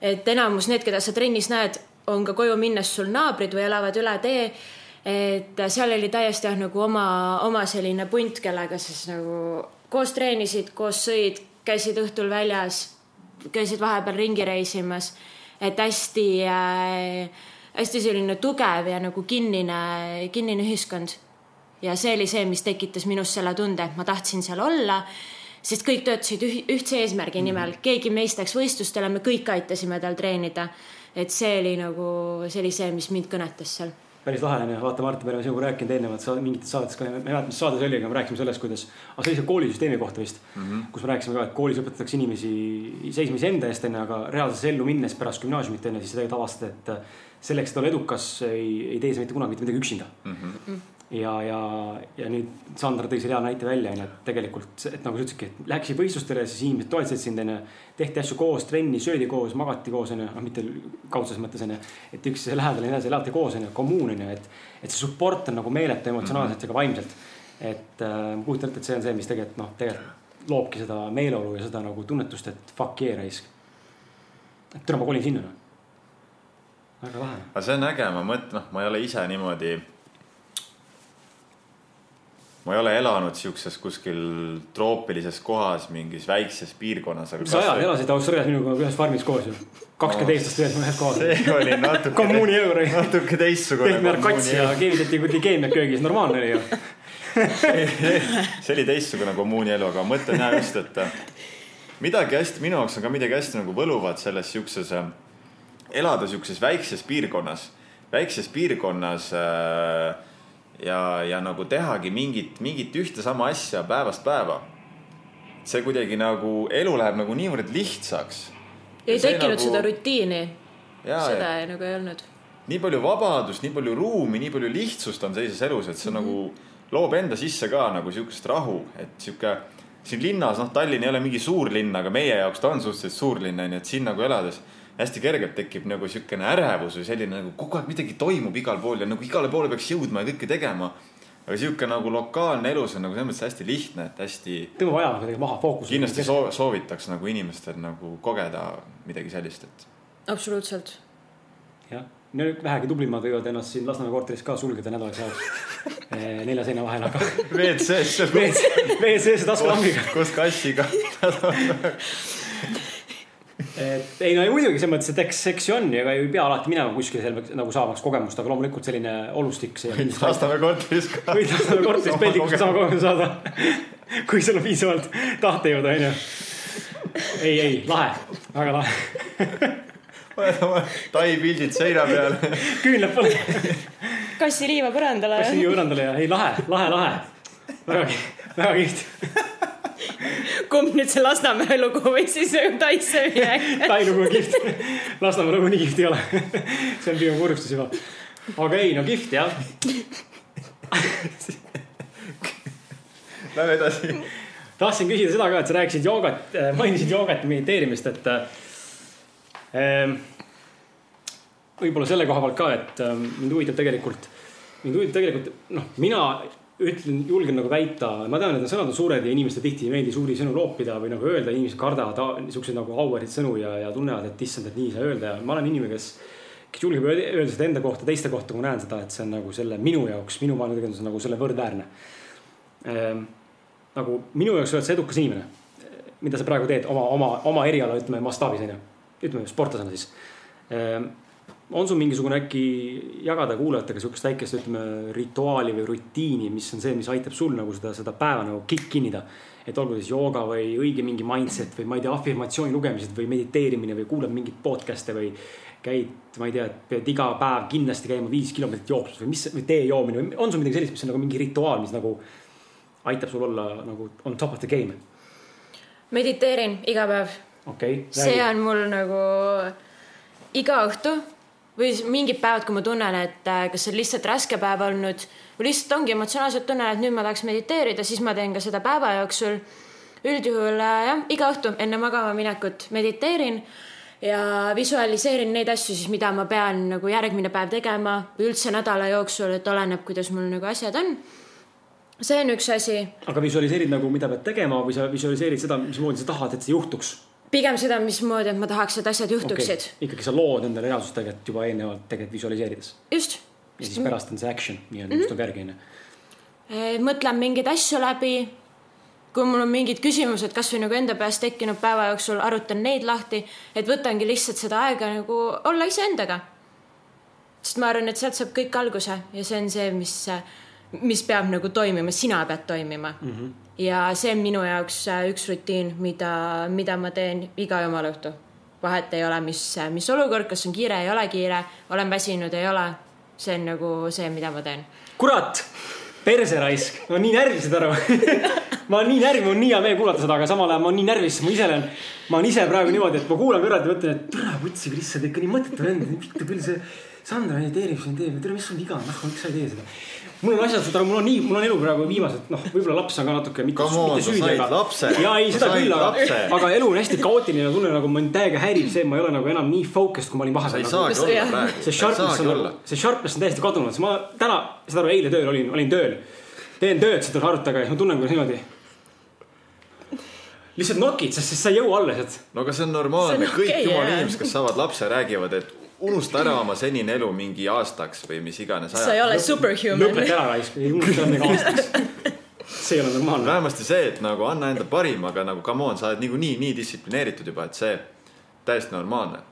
et enamus need, keda sa trennis näed, on ka koju minnes sul naabrid või elavad üle tee et seal oli täiesti jah, nagu oma, oma selline punt, kellega siis nagu koos treenisid, koos sõid, käisid õhtul väljas, käisid vahepeal ringi reisimas, et hästi äh,, hästi selline tugev ja nagu kinnine, kinnine ühiskond. ja see oli see, mis tekitas minus selle tunde, et ma tahtsin seal olla sest kõik töötasid ühtse eesmärgi nimel, mhm. keegi meist läks võistlustele, me kõik aitasime tal treenida. et see oli nagu, see oli see, mis mind kõnetas seal päris lahe on ju, vaata Martin, me oleme sinuga rääkinud eelnevalt sa, mingites saadetes ka, ma ei mäleta, mis saades oli, aga me rääkisime sellest, kuidas, aga see oli see koolisüsteemi kohta vist mm, -hmm. kus me rääkisime ka, et koolis õpetatakse inimesi seisma iseenda eest onju, aga reaalses ellu minnes pärast gümnaasiumit onju, siis sa tegelikult avastad, et selleks, et olla edukas, ei, ei tee sa mitte kunagi mitte midagi üksinda mm. -hmm ja, ja, ja nüüd Sandra tõi selle hea näite välja, onju, et tegelikult, et nagu sa ütlesidki, et läksid võistlustele, siis inimesed toetasid sind, onju. tehti asju koos, trenni, söödi koos, magati koos, onju, noh, mitte kaudses mõttes, onju. et üksteise lähedal ja nii edasi, elate koos, onju, kommuun, onju, et, et see support on nagu meeletu emotsionaalselt ja ka vaimselt. et äh, ma kujutan ette, et see on see, mis tegelikult noh, tegelikult loobki seda meeleolu ja seda nagu tunnetust, et fuck yeah raisk. et täna ma kolin sinna, noh. väga lahe. aga see on äge, ma mõtlen, noh, ma ei ole ise niimoodi ma ei ole elanud siukses kuskil troopilises kohas mingis väikses piirkonnas. mis ajal elasid Austraalias minuga ühes farmis koos ju? kakskümmend eestlast ühes ühes kohas. see oli natuke kommuuni elu. natuke teistsugune. pehme narkots ja keevitati kuradi keemiat köögis, normaalne oli ju see oli teistsugune kommuuni elu, aga mõtlen jah just, et äh, midagi hästi, minu jaoks on ka midagi hästi nagu võluvat selles siukses, äh, elada siukses väikses piirkonnas, väikses piirkonnas äh, ja, ja nagu tehagi mingit, mingit ühte sama asja päevast päeva. see kuidagi nagu, elu läheb nagu niivõrd lihtsaks. ei tekkinud nagu... seda rutiini. seda ja... nagu ei olnud. nii palju vabadust, nii palju ruumi, nii palju lihtsust on sellises elus, et see mm -hmm. nagu loob enda sisse ka nagu sihukest rahu, et sihuke siin linnas, noh, Tallinn ei ole mingi suur linn, aga meie jaoks ta on suhteliselt suur linn, onju, et siin nagu elades hästi kergelt tekib nagu siukene ärevus või selline nagu kogu aeg midagi toimub igal pool ja nagu igale poole peaks jõudma ja kõike tegema. aga sihuke nagu lokaalne elus on nagu selles mõttes hästi lihtne, et hästi. tõmbab aja kuidagi maha, fookus. kindlasti soo, soovitaks nagu inimestel nagu kogeda midagi sellist, et. absoluutselt. jah, no vähegi tublimad võivad ennast siin Lasnamäe korteris ka sulgeda nädalaks ajaks eh, nelja seina vahel, aga. WC-s. WC-s taskulambiga. koos kassiga et ei no ei, muidugi selles mõttes, et eks, eks ju on ja ega ei pea alati minema kuskile sellega nagu saamaks kogemust, aga loomulikult selline olustik. võid Lasnamäe korteris ka. võid Lasnamäe korteris peldikus sama kogemuse saada. kui sul on piisavalt tahtejõudu, onju. ei, ei, lahe, väga lahe paned oma tai pildid seina peale. küünlad pole. kassiliiva põrandale. kassiliiva põrandale ja ei, lahe, lahe, lahe. väga, väga kihvt kumb nüüd see Lasnamäe lugu või siis Taisse minek? Tai lugu on kihvt. Lasnamäe lugu nii kihvt ei ole. see on pigem kurvustus juba. aga ei, no kihvt jah. Lähme edasi. tahtsin küsida seda ka, et sa rääkisid joogat, äh, mainisid joogat ja mediteerimist, et äh,. võib-olla selle koha pealt ka, et äh, mind huvitab tegelikult, mind huvitab tegelikult, noh, mina ütlen, julgen nagu väita, ma tean, et need sõnad on suured ja inimestele tihti ei meeldi suuri sõnu loopida või nagu öelda, inimesed kardavad niisuguseid nagu auväärt sõnu ja, ja tunnevad, et issand, et nii ei saa öelda ja ma olen inimene, kes. kes julgeb öelda seda enda kohta, teiste kohta, kui ma näen seda, et see on nagu selle minu jaoks, minu maailmategevus on nagu selle võrdväärne ehm,. nagu minu jaoks oled sa edukas inimene, mida sa praegu teed oma, oma, oma eriala, ütleme mastaabis on ju, ütleme sportlasena siis ehm, on sul mingisugune äkki jagada kuulajatega sihukest väikest, ütleme, rituaali või rutiini, mis on see, mis aitab sul nagu seda, seda päeva nagu kick innida. et olgu siis jooga või õige mingi mindset või ma ei tea, afirmatsiooni lugemised või mediteerimine või kuulad mingeid podcast'e või käid, ma ei tea, pead iga päev kindlasti käima viis kilomeetrit jooksus või mis, või tee joomine või on sul midagi sellist, mis on nagu mingi rituaal, mis nagu aitab sul olla nagu on top of the game? mediteerin iga päev. okei okay,. see on mul nagu iga õhtu või mingid päevad, kui ma tunnen, et äh, kas see on lihtsalt raske päev olnud või lihtsalt ongi emotsionaalselt tunnen, et nüüd ma tahaks mediteerida, siis ma teen ka seda päeva jooksul. üldjuhul äh, jah, iga õhtu enne magama minekut mediteerin ja visualiseerin neid asju siis, mida ma pean nagu järgmine päev tegema või üldse nädala jooksul, et oleneb, kuidas mul nagu asjad on see on üks asi. aga visualiseerid nagu, mida pead tegema või sa visualiseerid seda, mismoodi sa tahad, et see juhtuks? Pigem seda, mismoodi, et ma tahaks, et asjad juhtuksid okay.. ikkagi sa lood endale reaalsust tegelikult juba eelnevalt tegelikult visualiseerides. just. ja siis pärast on see action nii-öelda mm -hmm., mis tuleb järgi onju. mõtlen mingeid asju läbi. kui mul on mingid küsimused kasvõi nagu enda peas tekkinud päeva jooksul, arutan neid lahti, et võtangi lihtsalt seda aega nagu olla iseendaga. sest ma arvan, et sealt saab kõik alguse ja see on see, mis, mis peab nagu toimima, sina pead toimima mm. -hmm. ja see on minu jaoks üks rutiin, mida, mida ma teen iga jumal õhtu vahet ei ole, mis, mis olukord, kas on kiire, ei ole kiire, olen väsinud, ei ole. see on nagu see, mida ma teen. kurat perseraisk, ma olen nii närvis, saad aru ma olen nii närvi, mul on nii hea meel kuulata seda, aga samal ajal ma olen nii närvis, ma ise olen, ma olen ise praegu niimoodi, et ma kuulan kõrvalt ja mõtlen, et türa putsi, lihtsalt ikka nii mõttetu vend, vittu küll see Sandra mediteerib siin teeb, tere, mis sul viga on, noh, miks sa ei tee seda mul on asjad, mul on nii, mul on elu praegu viimased, noh, võib-olla laps on ka natuke mitte, mitte süüdi, aga. ja ei, seda küll, aga, aga elu on hästi kaootiline tunne, nagu mind täiega häirib see, et ma ei ole nagu enam nii focused, kui ma olin vahepeal. sa ei saagi olla praegu. see sharpness on nagu, see sharpness on täiesti kadunud, ma täna, saad aru, eile tööl olin, olin tööl. teen tööd seda arvuti taga ja ma tunnen, kuidas niimoodi lihtsalt nokid, sest siis sa ei jõua alla sealt. no aga see on normaalne, kõik jumala inimesed, kes saavad lapse, räägivad, et unusta ära oma senine elu mingi aastaks või mis iganes. sa ei ole superhuman. lõpeta ära raisk, ei unusta midagi aastaks. see ei ole normaalne. vähemasti see, et nagu anna enda parim, aga nagu come on, sa oled niikuinii nii distsiplineeritud juba, et see täiesti normaalne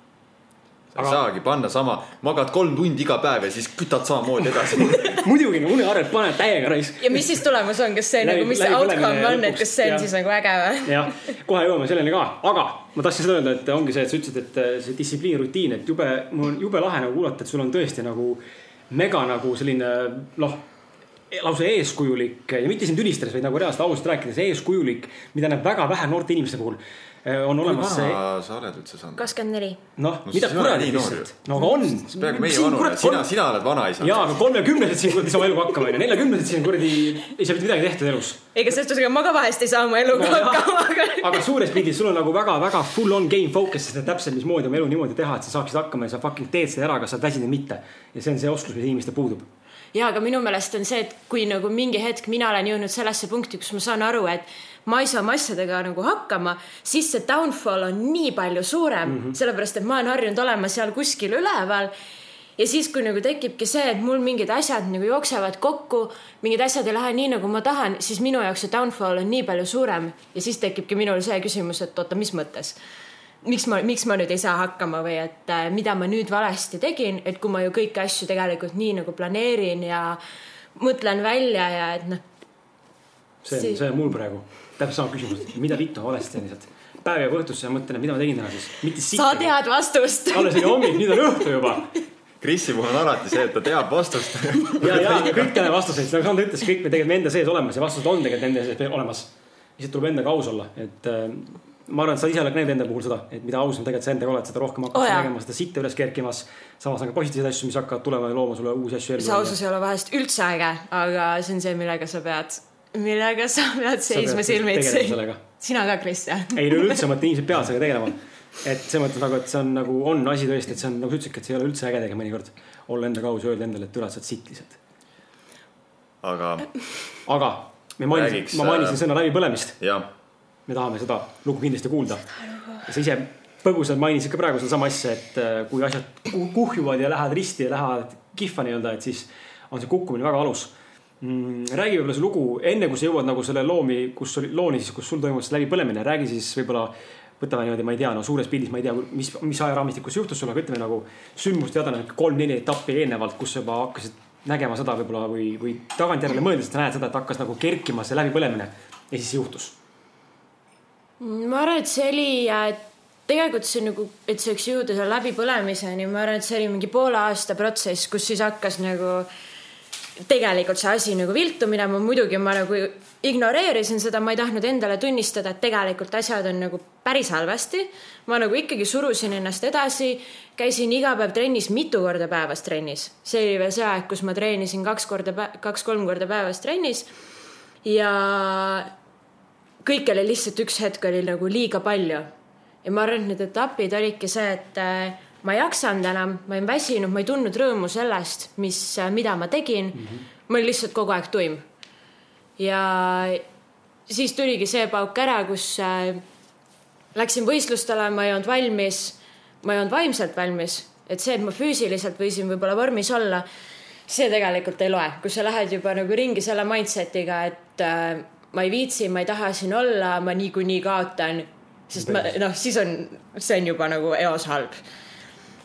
sa ei aga... saagi panna sama, magad kolm tundi iga päev ja siis kütad samamoodi edasi muidugi, no unearvet paned täiega raisk. ja mis siis tulemus on, kas see läbi, nagu, mis see outcome on, et kas see on ja. siis nagu äge või? jah, kohe jõuame selleni ka, aga ma tahtsin seda öelda, et ongi see, et sa ütlesid, et äh, see distsipliin, rutiin, et jube, mul on jube lahe nagu kuulata, et sul on tõesti nagu mega nagu selline noh lausa eeskujulik ja mitte sind ülistades, vaid nagu reaalselt ausalt rääkides eeskujulik, mida näeb väga vähe noorte inimeste puhul on olemas see. sa oled üldse saanud? kakskümmend neli. noh no,, mida kuradi lihtsalt. no aga on. peaaegu meie vanune, sina, sina oled vanaisa. jaa, aga kolmekümnesed siin kuradi saavad eluga hakkama onju, neljakümnesed siin kuradi ei saa mitte midagi tehtud elus. ega selles suhtes, ega ma ka vahest ei saa oma eluga no, hakkama, aga. aga suures pildis sul on nagu väga-väga full on game focus, sest täpselt mismoodi oma elu niimoodi teha, et sa saaksid hakkama ja sa fucking teed seda ära, kas sa oled väsinud või mitte. ja see on see oskus, mis inimestel puudub ja aga minu meelest on see, et kui nagu mingi hetk mina olen jõudnud sellesse punkti, kus ma saan aru, et ma ei saa oma asjadega nagu hakkama, siis see downfall on nii palju suurem mm, -hmm. sellepärast et ma olen harjunud olema seal kuskil üleval ja siis, kui nagu tekibki see, et mul mingid asjad nagu jooksevad kokku, mingid asjad ei lähe nii, nagu ma tahan, siis minu jaoks see downfall on nii palju suurem ja siis tekibki minul see küsimus, et oota, mis mõttes. miks ma, miks ma nüüd ei saa hakkama või et äh, mida ma nüüd valesti tegin, et kui ma ju kõiki asju tegelikult nii nagu planeerin ja mõtlen välja ja et noh. see on, see on mul praegu täpselt sama küsimus, mida vittu ma valesti teen lihtsalt. päev jääb õhtusse ja mõtlen, et mida ma tegin täna siis. sa tead vastust. alles oli hommik, nüüd on õhtu juba. Krisi puhul on alati see, et ta teab vastust ja, ja kõik teavad vastuseid, nagu Sandra ütles, kõik me tegelikult enda sees olemas ja vastused on tegelikult enda sees olemas. lihtsalt tuleb endaga aus olla, et äh, ma arvan, et sa ise oled näinud enda puhul seda, et mida ausam tegelikult sa endaga oled, seda rohkem hakkad oh, tegema seda sitta üles kerkimas. samas on ka positiivseid asju, mis hakkavad tulema ja looma sulle uusi asju. see ausus ei ole vahest üldse äge, aga see on see, millega sa pead millega sa pead seisma silmitsi. sina ka, Kristjan ei no üldse, ma mõtlen, inimesed peavad sellega tegelema. et selles mõttes nagu, et see on nagu, on asi tõesti, et see on nagu sa ütlesidki, et see ei ole üldse äge tegelikult mõnikord. olla endaga aus ja öelda endale, et üle, sa oled sitt lihtsalt. aga. aga, me mainisin, ma mainisin sõna läbipõlemist. jah. me tahame seda lugu kindlasti kuulda. sa ise põgusalt mainisid ka praegu sedasama asja, et äh, kui asjad kuhjuvad ja lähevad risti ja lähevad kihva nii-öelda, et siis on see kukkumine väga valus. Räägi võib-olla see lugu, enne kui sa jõuad nagu selle loomi, kus oli, looni siis, kus sul toimus läbipõlemine, räägi siis võib-olla võtame niimoodi, ma ei tea, no suures pildis ma ei tea, mis, mis ajaraamistikus juhtus sul, aga ütleme nagu sündmust teada kolm-neli etappi eelnevalt, kus juba hakkasid nägema seda võib-olla või, või tagantjärele mõeldes, et näed seda, et hakkas nagu kerkima see läbipõlemine ja siis juhtus. ma arvan, et see oli tegelikult see nagu, et see võiks jõuda selle läbipõlemiseni, ma arvan, et see oli mingi poole aasta protsess, kus siis hakkas nagu äh, tegelikult see asi nagu viltu minema, muidugi ma nagu ignoreerisin seda, ma ei tahtnud endale tunnistada, et tegelikult asjad on nagu päris halvasti. ma nagu ikkagi surusin ennast edasi, käisin iga päev trennis mitu korda päevas trennis. see oli veel see aeg, kus ma treenisin kaks korda, kaks-kolm korda päevas trennis. ja kõik oli lihtsalt üks hetk oli nagu liiga palju. ja ma arvan, et need etapid olidki see, et äh, ma ei jaksanud enam, ma olin väsinud, ma ei tundnud rõõmu sellest, mis, mida ma tegin mm. -hmm. ma olin lihtsalt kogu aeg tuim. ja siis tuligi see pauk ära, kus äh, läksin võistlustele, ma ei olnud valmis, ma ei olnud vaimselt valmis, et see, et ma füüsiliselt võisin võib-olla vormis olla, see tegelikult ei loe, kui sa lähed juba nagu ringi selle mindset'iga, et äh, ma ei viitsi, ma ei taha siin olla, ma niikuinii kaotan. sest ma noh, siis on, see on juba nagu eos halb.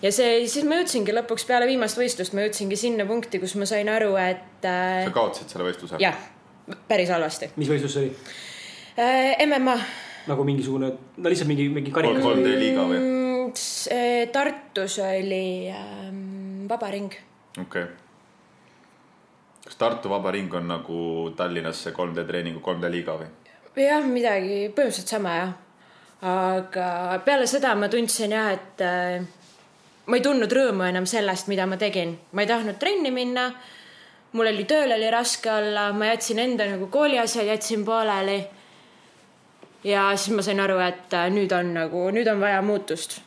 Ja see, siis ma jõudsingi lõpuks peale viimast võistlust, ma jõudsingi sinna punkti, kus ma sain aru, et äh, sa kaotasid selle võistluse? jah, päris halvasti mis võistlus see oli? äh,. MMA nagu mingisugune, no lihtsalt mingi, mingi karikas kolm D liiga või? Mm, see Tartus oli ähm, vabaring. okei okay.. kas Tartu Vaba Ring on nagu Tallinnas see 3D treeningu 3D liiga või? jah, midagi põhimõtteliselt sama jah. aga peale seda ma tundsin jah, et äh, ma ei tundnud rõõmu enam sellest, mida ma tegin. ma ei tahtnud trenni minna. mul oli tööl oli raske olla, ma jätsin enda nagu kooliasjad jätsin pooleli. ja siis ma sain aru, et äh, nüüd on nagu, nüüd on vaja muutust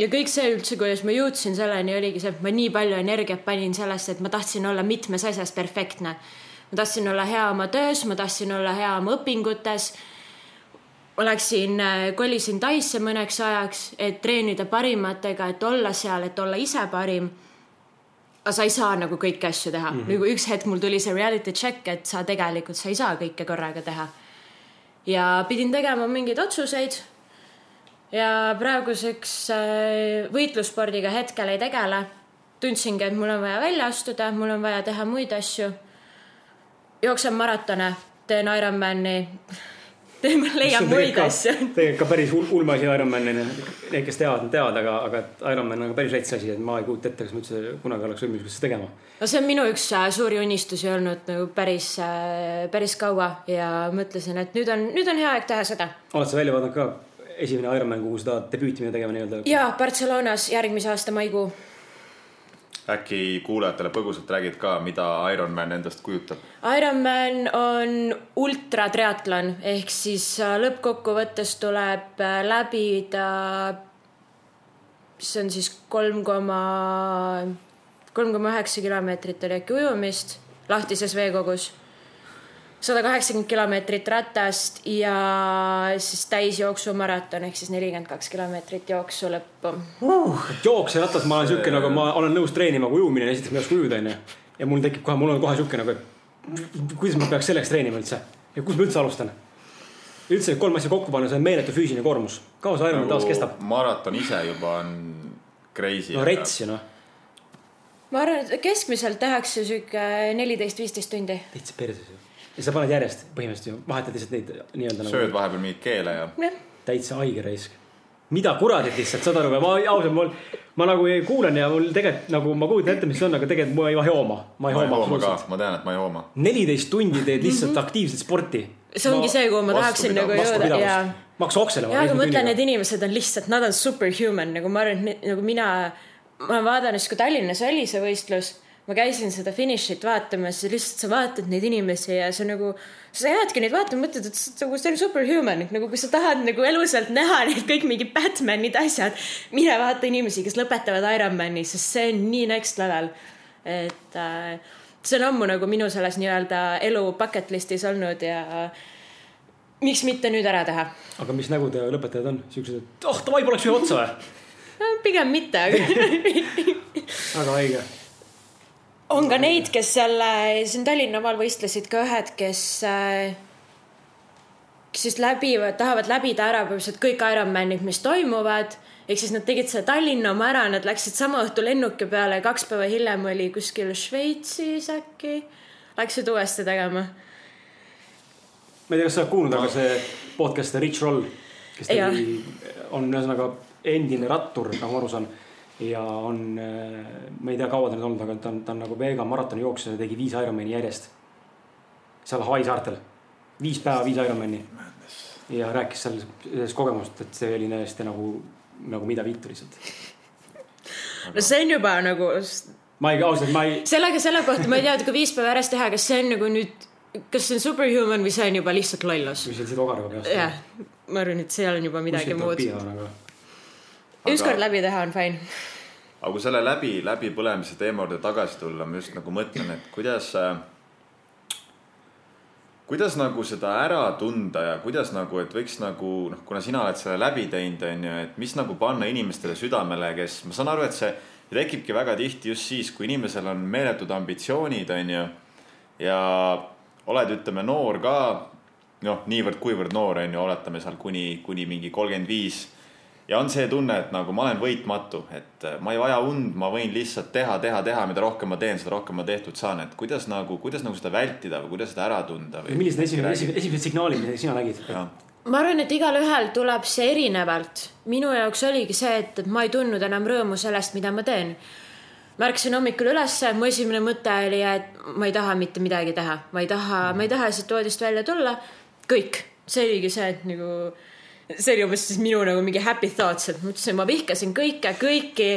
ja kõik see üldse, kuidas ma jõudsin selleni, oligi see, et ma nii palju energiat panin sellesse, et ma tahtsin olla mitmes asjas perfektne. ma tahtsin olla hea oma töös, ma tahtsin olla hea oma õpingutes. Ma läksin, kolisin Taisse mõneks ajaks, et treenida parimatega, et olla seal, et olla ise parim. aga sa ei saa nagu kõiki asju teha mm, -hmm. nagu üks hetk mul tuli see reality check, et sa tegelikult, sa ei saa kõike korraga teha. ja pidin tegema mingeid otsuseid ja praeguseks äh, võitlusspordiga hetkel ei tegele. tundsingi, et mul on vaja välja astuda, mul on vaja teha muid asju. jooksen maratone, teen Ironmani, teen, leian muid asju. tegelikult ka päris ul- ulme asi Ironmanina, need, kes teavad, teavad, aga, aga Ironman on ka päris rets asi, et ma ei kujuta ette, kas ma üldse kunagi oleks võimeline seda tegema. no see on minu üks äh, suuri unistusi olnud nagu päris, päris kaua ja mõtlesin, et nüüd on, nüüd on hea aeg teha seda. oled sa välja vaadanud ka esimene Ironman, kuhu seda debüüti minna tegema nii-öelda? ja Barcelonas järgmise aasta maikuu. Äkki kuulajatele põgusalt räägid ka, mida Ironman endast kujutab? Ironman on ultratriatlon ehk siis äh, lõppkokkuvõttes tuleb äh, läbida, see on siis kolm koma, kolm koma üheksa kilomeetrit oli äkki ujumist lahtises veekogus. Sada kaheksakümmend kilomeetrit ratast ja siis täisjooksumaraton ehk siis nelikümmend kaks kilomeetrit jooksu lõppu. uh,. jooks ja ratas, ma olen siuke nagu ma olen nõus treenima, kui ujumine, esiteks ma ei oska ujuda, onju. ja mul tekib kohe, mul on kohe siuke nagu, et kuidas ma peaks selleks treenima üldse ja kus ma üldse alustan? üldse kolm asja kokku panna, see on meeletu füüsiline koormus. kaua see Ironman taas kestab? Nagu maraton ise juba on crazy. no rets ju noh, ma arvan, et keskmiselt tehakse sihuke neliteist, viisteist tundi. täitsa perses ju. Ja sa paned järjest põhimõtteliselt ju, vahetad lihtsalt neid nii-öelda sööd nagu vahepeal mingit keele ja. jah, täitsa haige raisk. mida kuradit lihtsalt, saad aru või, ma ausalt, mul, ma nagu ei kuulen ja mul tegelikult nagu ma kujutan ette, mis see on, aga tegelikult ma ei jooma, ma ei ma ei jooma hooma ka ma tean, et ma ei hooma. neliteist tundi teed lihtsalt aktiivset sporti. see ongi see, kuhu ma tahaksin nagu jõuda ja ma hakkas okselema. ja aga mõtlen, need inimesed on lihtsalt, nad on superhuman, nagu ma arvan, et nagu mina, ma olen vaadanud siis, kui Tallinnas oli see võistlus, ma käisin seda finišit vaatamas ja lihtsalt sa vaatad neid inimesi ja sa nagu, sa jäädki neid vaatama, mõtled, et nagu see on superhuman, nagu kui sa tahad nagu elusalt näha neid kõik mingid Batmanid, asjad, mine vaata inimesi, kes lõpetavad Ironmani, sest see on nii next level. et äh, see on ammu nagu minu selles nii-öelda elu bucket list'is olnud ja miks mitte nüüd ära teha aga mis nägud ja lõpetajad on siuksed, et oh davai, poleks ühe otsa või? Pigem mitte, aga väga haige. On ka neid, kes selle, siin Tallinnamal võistlesid ka ühed, kes, kes siis läbivad, tahavad läbida ära põhimõtteliselt kõik Ironmanid, mis toimuvad. ehk siis nad tegid selle Tallinna oma ära, nad läksid sama õhtu lennuki peale ja kaks päeva hiljem oli kuskil Šveitsis äkki. Läksid uuesti tegema. ma ei tea, kas sa oled kuulnud, aga see podcast Rich Roll, kes tegi, on ühesõnaga endine rattur, nagu ma aru saan. Ja on, ma ei tea, kaua ta nüüd olnud, aga ta on, ta on nagu vegan maratoni jooksja ja tegi viis Ironmani järjest. seal Hawaii saartel, viis päeva, viis Ironmani. ja rääkis seal sellest kogemusest, et see oli täiesti nagu, nagu mida vittu lihtsalt. no see on juba nagu, ma ei, ausalt, ma ei, sellega selle kohta ma ei tea, et kui viis päeva järjest teha, kas see on nagu nüüd, kas see on superhuman või see on juba lihtsalt lollus. kui sa siit ogarga peast. jah, ma arvan, et seal on juba midagi muud. ükskord läbi teha on fine. Aga kui selle läbi, läbipõlemise teema juurde tagasi tulla, ma just nagu mõtlen, et kuidas, kuidas nagu seda ära tunda ja kuidas nagu, et võiks nagu noh, kuna sina oled selle läbi teinud, on ju, et mis nagu panna inimestele südamele, kes, ma saan aru, et see tekibki väga tihti just siis, kui inimesel on meeletud ambitsioonid, on ju. ja oled, ütleme noor ka noh, niivõrd-kuivõrd noor on ju, oletame seal kuni, kuni mingi kolmkümmend viis. Ja on see tunne, et nagu ma olen võitmatu, et äh, ma ei vaja und, ma võin lihtsalt teha, teha, teha, mida rohkem ma teen, seda rohkem ma tehtud saan, et kuidas nagu, kuidas nagu seda vältida või kuidas seda ära tunda või? millised esimesed, esimesed, esimesed signaalid, mida sina nägid? ma arvan, et igalühel tuleb see erinevalt. minu jaoks oligi see, et, ma ei tundnud enam rõõmu sellest, mida ma teen. ma ärkasin hommikul ülesse, mu esimene mõte oli, et ma ei taha mitte midagi teha, ma ei taha, ma ei taha siit voodist välja tulla. kõik, see oligi see, et nagu see oli umbes siis minu nagu mingi happy thoughts, et ma ütlesin, ma vihkasin kõike, kõiki.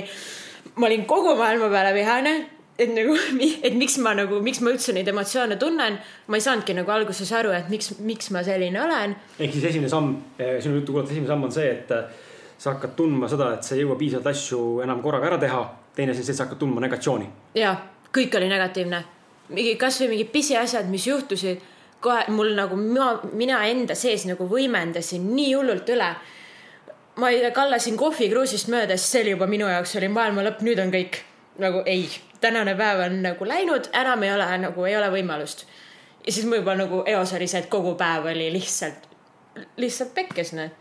ma olin kogu maailma peale vihane, et nagu, et miks ma nagu, miks ma üldse neid emotsioone tunnen. ma ei saanudki nagu alguses aru, et miks, miks ma selline olen. ehk siis esimene samm, eh, sinu juttu kuulates esimene samm on see, et eh, sa hakkad tundma seda, et sa ei jõua piisavalt asju enam korraga ära teha. teine asi on see, et sa hakkad tundma negatsiooni. ja, kõik oli negatiivne. mingi kasvõi mingid pisiasjad, mis juhtusid kohe mul nagu mina, mina enda sees nagu võimendasin nii hullult üle. ma kallasin kohvikruusist mööda, sest see oli juba minu jaoks oli maailma lõpp, nüüd on kõik nagu ei, tänane päev on nagu läinud, enam ei ole nagu ei ole võimalust. ja siis mul juba nagu eos oli see, et kogu päev oli lihtsalt, lihtsalt pekkes noh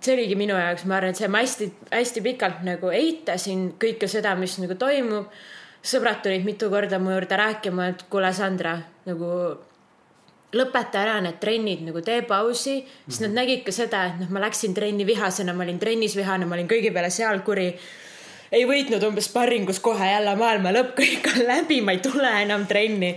see oligi minu jaoks, ma arvan, et see ma hästi-hästi pikalt nagu eitasin kõike seda, mis nagu toimub. sõbrad tulid mitu korda mu juurde rääkima, et kuule, Sandra, nagu lõpeta ära need trennid, nagu tee pausi, siis nad nägid ka seda, et noh, ma läksin trenni vihasena, ma olin trennis vihane, ma olin kõigi peale seal kuri. ei võitnud umbes sparringus kohe jälle maailma lõpp, kõik on läbi, ma ei tule enam trenni.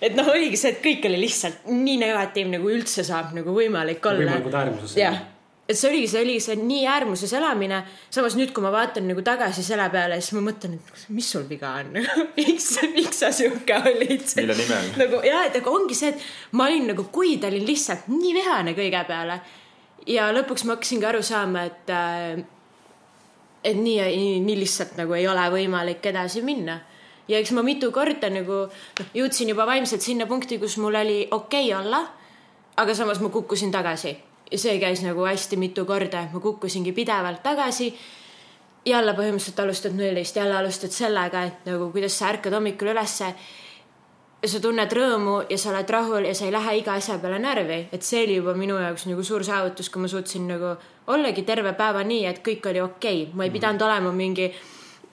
et noh, oligi see, et kõik oli lihtsalt nii negatiivne, kui üldse saab nagu võimalik olla. võimalikult äärmuses. jah et see oligi, see oligi see nii äärmuses elamine. samas nüüd, kui ma vaatan nagu tagasi selle peale, siis ma mõtlen, et mis sul viga on miks, miks sa sihuke olid? mille nimel? nagu ja, et aga ongi see, et ma olin nagu kuid olin lihtsalt nii vihane kõige peale. ja lõpuks ma hakkasingi aru saama, et, äh, et nii, nii, nii lihtsalt nagu ei ole võimalik edasi minna ja eks ma mitu korda nagu noh, jõudsin juba vaimselt sinna punkti, kus mul oli okei okay olla. aga samas ma kukkusin tagasi see käis nagu hästi mitu korda, et ma kukkusingi pidevalt tagasi. jälle põhimõtteliselt alustad nullist, jälle alustad sellega, et nagu kuidas sa ärkad hommikul ülesse. sa tunned rõõmu ja sa oled rahul ja sa ei lähe iga asja peale närvi, et see oli juba minu jaoks nagu suur saavutus, kui ma suutsin nagu ollagi terve päeva nii, et kõik oli okei okay., ma ei pidanud olema mingi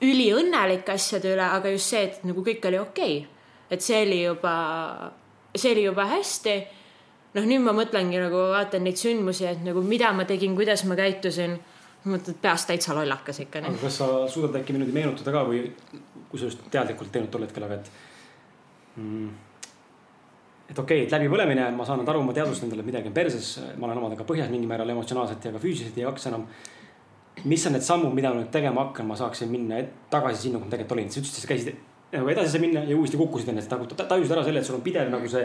üliõnnelik asjade üle, aga just see, et nagu kõik oli okei okay.. et see oli juba, see oli juba hästi noh, nüüd ma mõtlengi nagu vaatan neid sündmusi, et nagu mida ma tegin, kuidas ma käitusin. mõtled peast täitsa lollakas ikka. aga kas sa suudad äkki minuti meenutada ka või kui sa just teadlikult teinud tol hetkel, aga et mm, et okei okay,, et läbipõlemine, ma saan aru, ma teadvustan endale, et midagi on perses, ma olen omadega põhjas mingil määral emotsionaalselt ja ka füüsiliselt ei jaksa enam. mis on need sammud, mida ma nüüd tegema hakkan, ma saaksin minna tagasi sinna, kus ma tegelikult olin, sa ütlesid, sa käisid nagu edasi sai minna ja uuesti kukkusid ennast nagu tajusid ära selle, et sul on pidev nagu see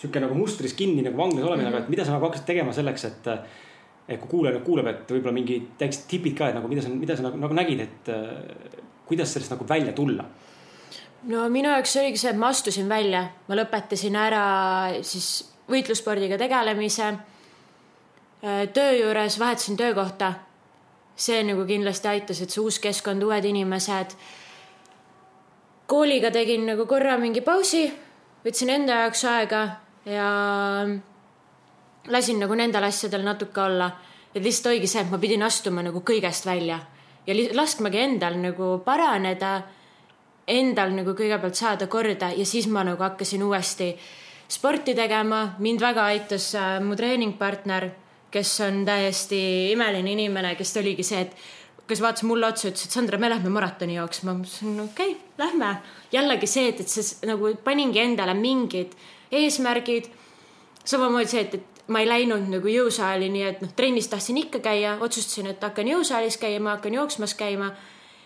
sihuke nagu mustris kinni nagu vanglas olemine mm, -hmm. aga et mida sa nagu hakkasid tegema selleks, et. et kui kuulaja nüüd kuuleb, et võib-olla mingi väiksed tipid ka, et nagu mida sa, mida sa nagu, nagu nägid, et kuidas sellest nagu välja tulla? no minu jaoks oligi see, et ma astusin välja, ma lõpetasin ära siis võitlusspordiga tegelemise. töö juures vahetasin töökohta. see nagu kindlasti aitas, et see uus keskkond, uued inimesed kooliga tegin nagu korra mingi pausi, võtsin enda jaoks aega ja lasin nagu nendel asjadel natuke olla. et lihtsalt oligi see, et ma pidin astuma nagu kõigest välja ja laskmagi endal nagu paraneda, endal nagu kõigepealt saada korda ja siis ma nagu hakkasin uuesti sporti tegema, mind väga aitas äh, mu treeningpartner, kes on täiesti imeline inimene, kes oligi see, et kes vaatas mulle otsa, ütles, et Sandra, me lähme maratoni jooksma. ma ütlesin, okei okay,, lähme. jällegi see, et, et see nagu paningi endale mingid eesmärgid. samamoodi see, et, et ma ei läinud nagu jõusaali, nii et noh, trennis tahtsin ikka käia, otsustasin, et hakkan jõusaalis käima, hakkan jooksmas käima.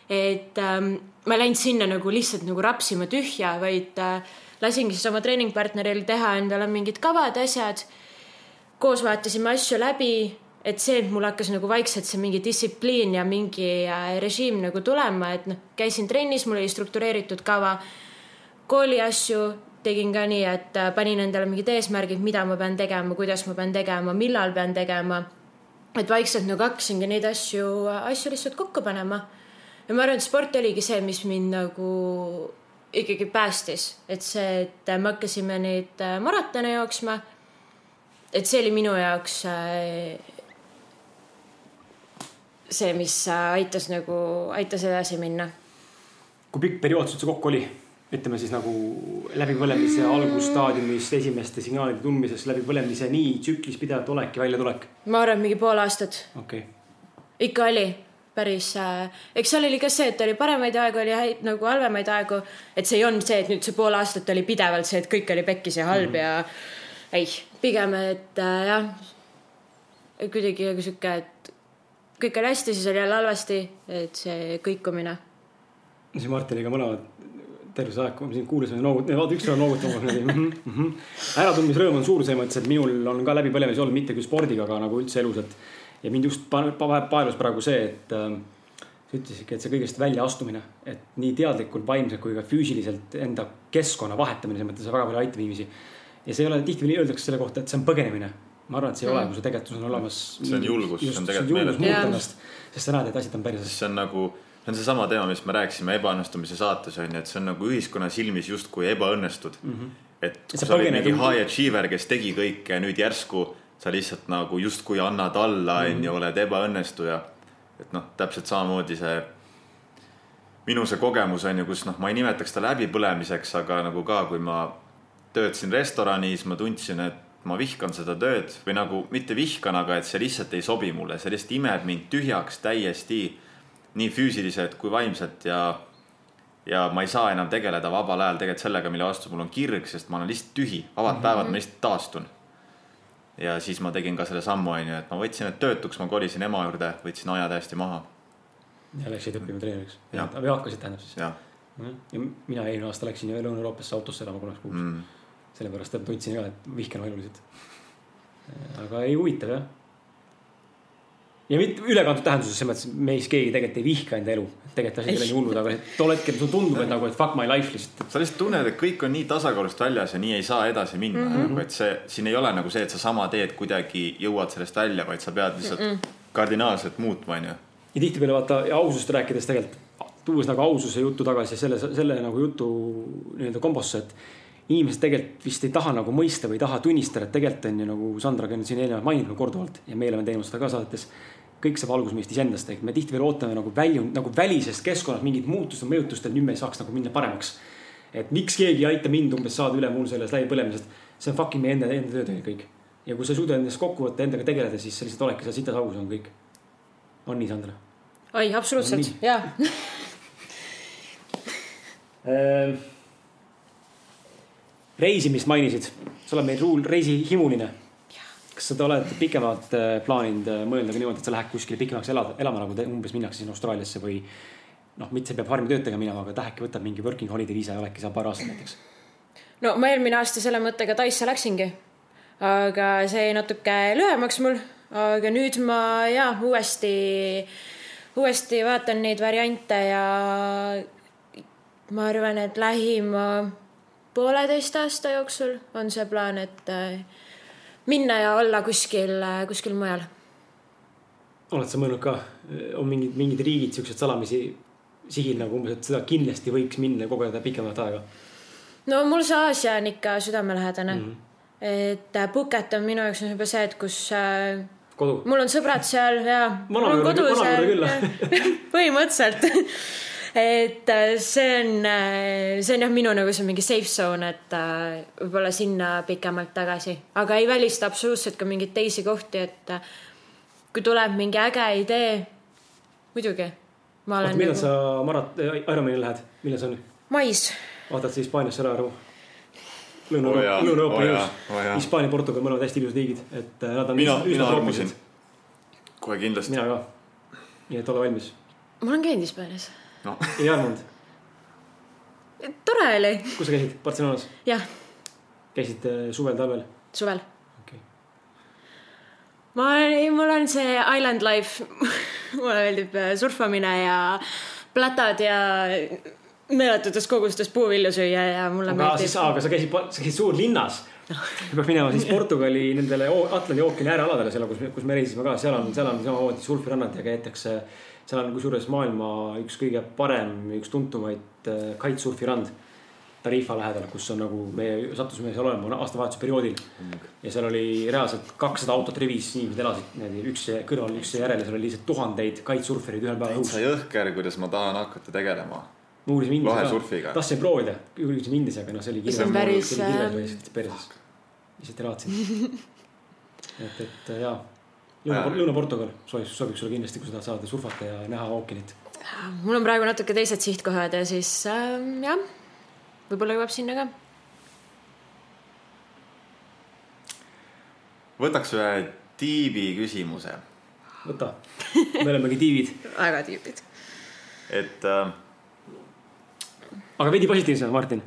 et ähm, ma ei läinud sinna nagu lihtsalt nagu rapsima tühja, vaid äh, lasingi siis oma treeningpartneril teha endale mingid kavad, asjad. koos vaatasime asju läbi et see, et mul hakkas nagu vaikselt see mingi distsipliin ja mingi äh, režiim nagu tulema, et noh, käisin trennis, mul oli struktureeritud kava. kooli asju tegin ka nii, et äh, panin endale mingid eesmärgid, mida ma pean tegema, kuidas ma pean tegema, millal pean tegema. et vaikselt nagu hakkasingi neid asju, asju lihtsalt kokku panema. ja ma arvan, et sport oligi see, mis mind nagu ikkagi päästis, et see, et me hakkasime neid äh, maratone jooksma et see oli minu jaoks see, mis aitas nagu, aitas edasi minna. kui pikk periood sul see kokku oli? ütleme siis nagu läbipõlemise algusstaadiumis esimeste signaalide tundmises läbipõlemise nii tsüklis pidevalt olek ja väljatulek? ma arvan, mingi pool aastat. okei okay.. ikka oli päris äh,, eks seal oli ka see, et oli paremaid aegu, oli häid nagu halvemaid aegu. et see ei olnud see, et nüüd see pool aastat oli pidevalt see, et kõik oli pekkis ja halb mm -hmm. ja ei, pigem, et äh, jah, kuidagi nagu sihuke, et kõik oli hästi, siis oli jälle halvasti, et see kõikumine. siis Martiniga mõlemad terve see aeg, kui me sind kuulasime, noogut-, vaata üks on noogutamas niimoodi mm -hmm.. äratundmisrõõm on suur selles mõttes, et minul on ka läbipõlemisi olnud mitte küll spordiga, aga nagu üldse elus, et ja mind just paelus praegu see, et äh, sa ütlesidki, et see kõigest väljaastumine, et nii teadlikult, vaimselt kui ka füüsiliselt enda keskkonna vahetamine, selles mõttes väga palju aitab inimesi. ja see ei ole, tihtipeale öeldakse selle kohta, et see on põgenemine. Ma arvan, et see ei mm. ole, kui see tegelikult on olemas. see on julgus, see on tegelikult meeles muuta ennast, sest sa näed, et asjad on päris. see on nagu, see on seesama teema, mis me rääkisime ebaõnnestumise saates on ju, et see on nagu ühiskonna silmis justkui ebaõnnestud mm. -hmm. et kui sa oled mingi high achiever, kes tegi kõike ja nüüd järsku sa lihtsalt nagu justkui annad alla, mm. onju, oled ebaõnnestuja. et noh, täpselt samamoodi see minu see kogemus on ju, kus noh, ma ei nimetaks seda läbipõlemiseks, aga nagu ka, kui ma töötasin restoranis, ma tundsin, et ma vihkan seda tööd või nagu mitte vihkan, aga et see lihtsalt ei sobi mulle, see lihtsalt imeb mind tühjaks täiesti. nii füüsiliselt kui vaimselt ja, ja ma ei saa enam tegeleda vabal ajal tegelikult sellega, mille vastu mul on kirg, sest ma olen lihtsalt tühi, vabad mm -hmm. päevad ma lihtsalt taastun ja siis ma tegin ka selle sammu, onju, et ma võtsin need töötuks, ma kolisin ema juurde, võtsin aja täiesti maha. ja läksid õppima treeneriks? või hakkasid tähendab siis? ja mina eelmine aasta läksin Lõuna-Euroopasse autosse elama kolmeks kuuks mm.. Sellepärast, et tundsin ka, et vihkan lihtsalt. aga ei huvitav jah ja mitte ülekantud tähenduses, selles mõttes meis keegi tegelikult ei vihka enda elu. tegelikult asjad ei ole nii hullud, aga tol hetkel sulle tundub, et nagu, et fuck my life lihtsalt. sa lihtsalt tunned, et kõik on nii tasakaalust väljas ja nii ei saa edasi minna mm, -hmm. nagu et see, siin ei ole nagu see, et sa sama teed kuidagi jõuad sellest välja, vaid sa pead lihtsalt mm -mm. kardinaalselt muutma, onju. ja tihtipeale vaata aususest rääkides tegelikult, tuues nagu aususe juttu tagasi selle, selle nagu jutu nii-öelda kombosse, et inimesed tegelikult vist ei taha nagu mõista või ei taha tunnistada, et tegelikult on ju nagu Sandragi on siin eelnevalt maininud korduvalt ja me oleme teinud seda ka saadetes kõik saab alguse meist iseendast, ehk me tihtipeale ootame nagu välju, nagu välisest keskkonnast mingit muutust või mõjutust, et nüüd me saaks nagu minna paremaks. et miks keegi ei aita mind umbes saada üle mul sellest läbipõlemisest, see on fucking meie enda, enda töö tegelikult kõik. ja kui sa ei suuda endast kokku võtta, endaga tegeleda, siis sa lihtsalt oledki seal sitas augus on kõik. on nii, Sandra? oi, absoluutselt, jaa ehm, reisimist mainisid, sa oled meil reisihimuline kas sa oled pikemalt äh, plaaninud äh, mõelda ka niimoodi, et sa lähed kuskile pikemaks elada, elama nagu te, umbes minnakse siin Austraaliasse või noh, mitte peab farmi tööd tegema minema, aga äkki võtad mingi working holiday viisa ja oledki seal paar aastat näiteks? no ma eelmine aasta selle mõttega Taisse läksingi. aga see jäi natuke lühemaks mul, aga nüüd ma ja uuesti, uuesti vaatan neid variante ja ma arvan, et lähima pooleteist aasta jooksul on see plaan, et äh, minna ja olla kuskil, kuskil mujal. oled sa mõelnud ka, on mingid, mingid riigid siuksed salamisi sihil nagu umbes, et seda kindlasti võiks minna kogeda pikemat aega? no mul see Aasia on ikka südamelähedane mm. -hmm. et Phuket on minu jaoks juba see, et kus äh, kodu. mul on sõbrad seal ja. põhimõtteliselt et äh, see on, äh, see on jah, minu nagu see mingi safe zone, et äh, võib-olla sinna pikemalt tagasi, aga ei välista absoluutselt ka mingeid teisi kohti, et kui tuleb mingi äge idee, muidugi. oota, millal nagu... sa marat-, Ironmanil lähed, millal see on? mais. vaatad sa Hispaaniasse ära? Lõuna-Euroopa oh, Lõuna oh, ilus oh,. Hispaania, Portugal, mõlemad hästi ilusad riigid, et nad on. mina, mina armusin. kohe kindlasti. mina ka. nii et ole valmis. ma olen käinud Hispaanias no. ei armunud? tore oli. kus sa käisid, Barcelonas? jah. käisid äh, suvel, talvel? suvel okay.. ma, mul on see island life mulle meeldib äh, surfamine ja platad ja meeletutes kogustes puuvilju süüa ja mulle aga meeldib. aga sa käisid, sa käisid suurlinnas peaks minema siis Portugali nendele Atlandi ookeani äärealadele, seal, kus, kus me reisisime ka, seal on, seal on samamoodi surfirannad ja käitakse äh, seal on kusjuures maailma üks kõige parem, üks tuntumaid äh, kitesurfi rand. Tarifa lähedal, kus on nagu me sattusime seal olema aastavahetuse perioodil. ja seal oli reaalselt kakssada autot rivis, inimesed elasid niimoodi üks kõrval, üks järel ja seal oli lihtsalt tuhandeid kitesurferid ühel päeval õhus. täitsa jõhker, kuidas ma tahan hakata tegelema. ma uurisin Lahesurfiga. ka, tahtsin proovida, uurisin Indias, aga noh, see oli See on päris, äh, perses, lihtsalt elaatasin. et, et äh, jaa, Lõuna, Lõuna-Portugal sobiks, sobiks sulle kindlasti, kui sa tahad saada surfata ja näha ookeanit. mul on praegu natuke teised sihtkohad ja siis äh, jah, võib-olla jõuab sinna ka. võtaks ühe tiibi küsimuse, võta, me olemegi tiivid, väga tüüpid. et äh, aga veidi positiivsem, Martin.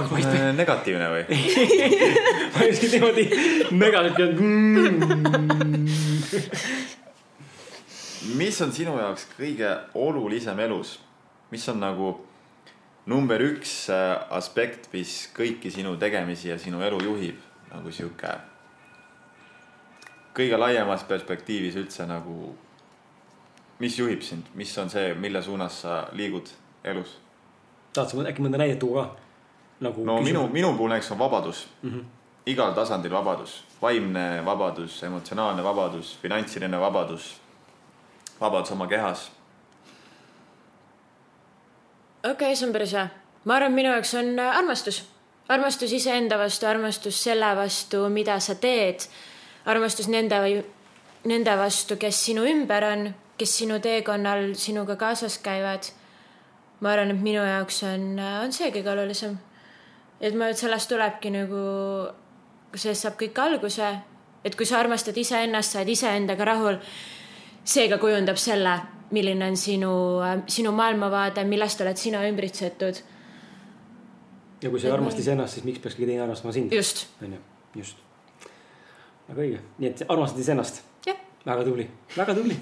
Hakkab paistma äh, negatiivne või? ma just niimoodi mm.. mis on sinu jaoks kõige olulisem elus, mis on nagu number üks äh, aspekt, mis kõiki sinu tegemisi ja sinu elu juhib nagu sihuke kõige laiemas perspektiivis üldse nagu, mis juhib sind, mis on see, mille suunas sa liigud elus? Tahad sa äkki mõnda näidet tuua ka? nagu no küsimus. minu, minu puhul näiteks on vabadus mm. Mhm. -hmm. igal tasandil vabadus, vaimne vabadus, emotsionaalne vabadus, finantsiline vabadus, vabadus oma kehas okei okay,, see on päris hea. ma arvan, minu jaoks on äh, armastus. armastus iseenda vastu, armastus selle vastu, mida sa teed. armastus nende või nende vastu, kes sinu ümber on, kes sinu teekonnal sinuga kaasas käivad. Ma arvan, et minu jaoks on, on see kõige olulisem. et ma, et sellest tulebki nagu, sellest saab kõik alguse, et kui sa armastad iseennast, sa oled iseendaga rahul, seega kujundab selle, milline on sinu, sinu maailmavaade, millest oled sina ümbritsetud. ja kui sa ei armasta iseennast, siis miks peaks keegi teine armastama sind? just, onju, just. väga õige, nii et armastad iseennast. jah, väga tubli, väga tubli.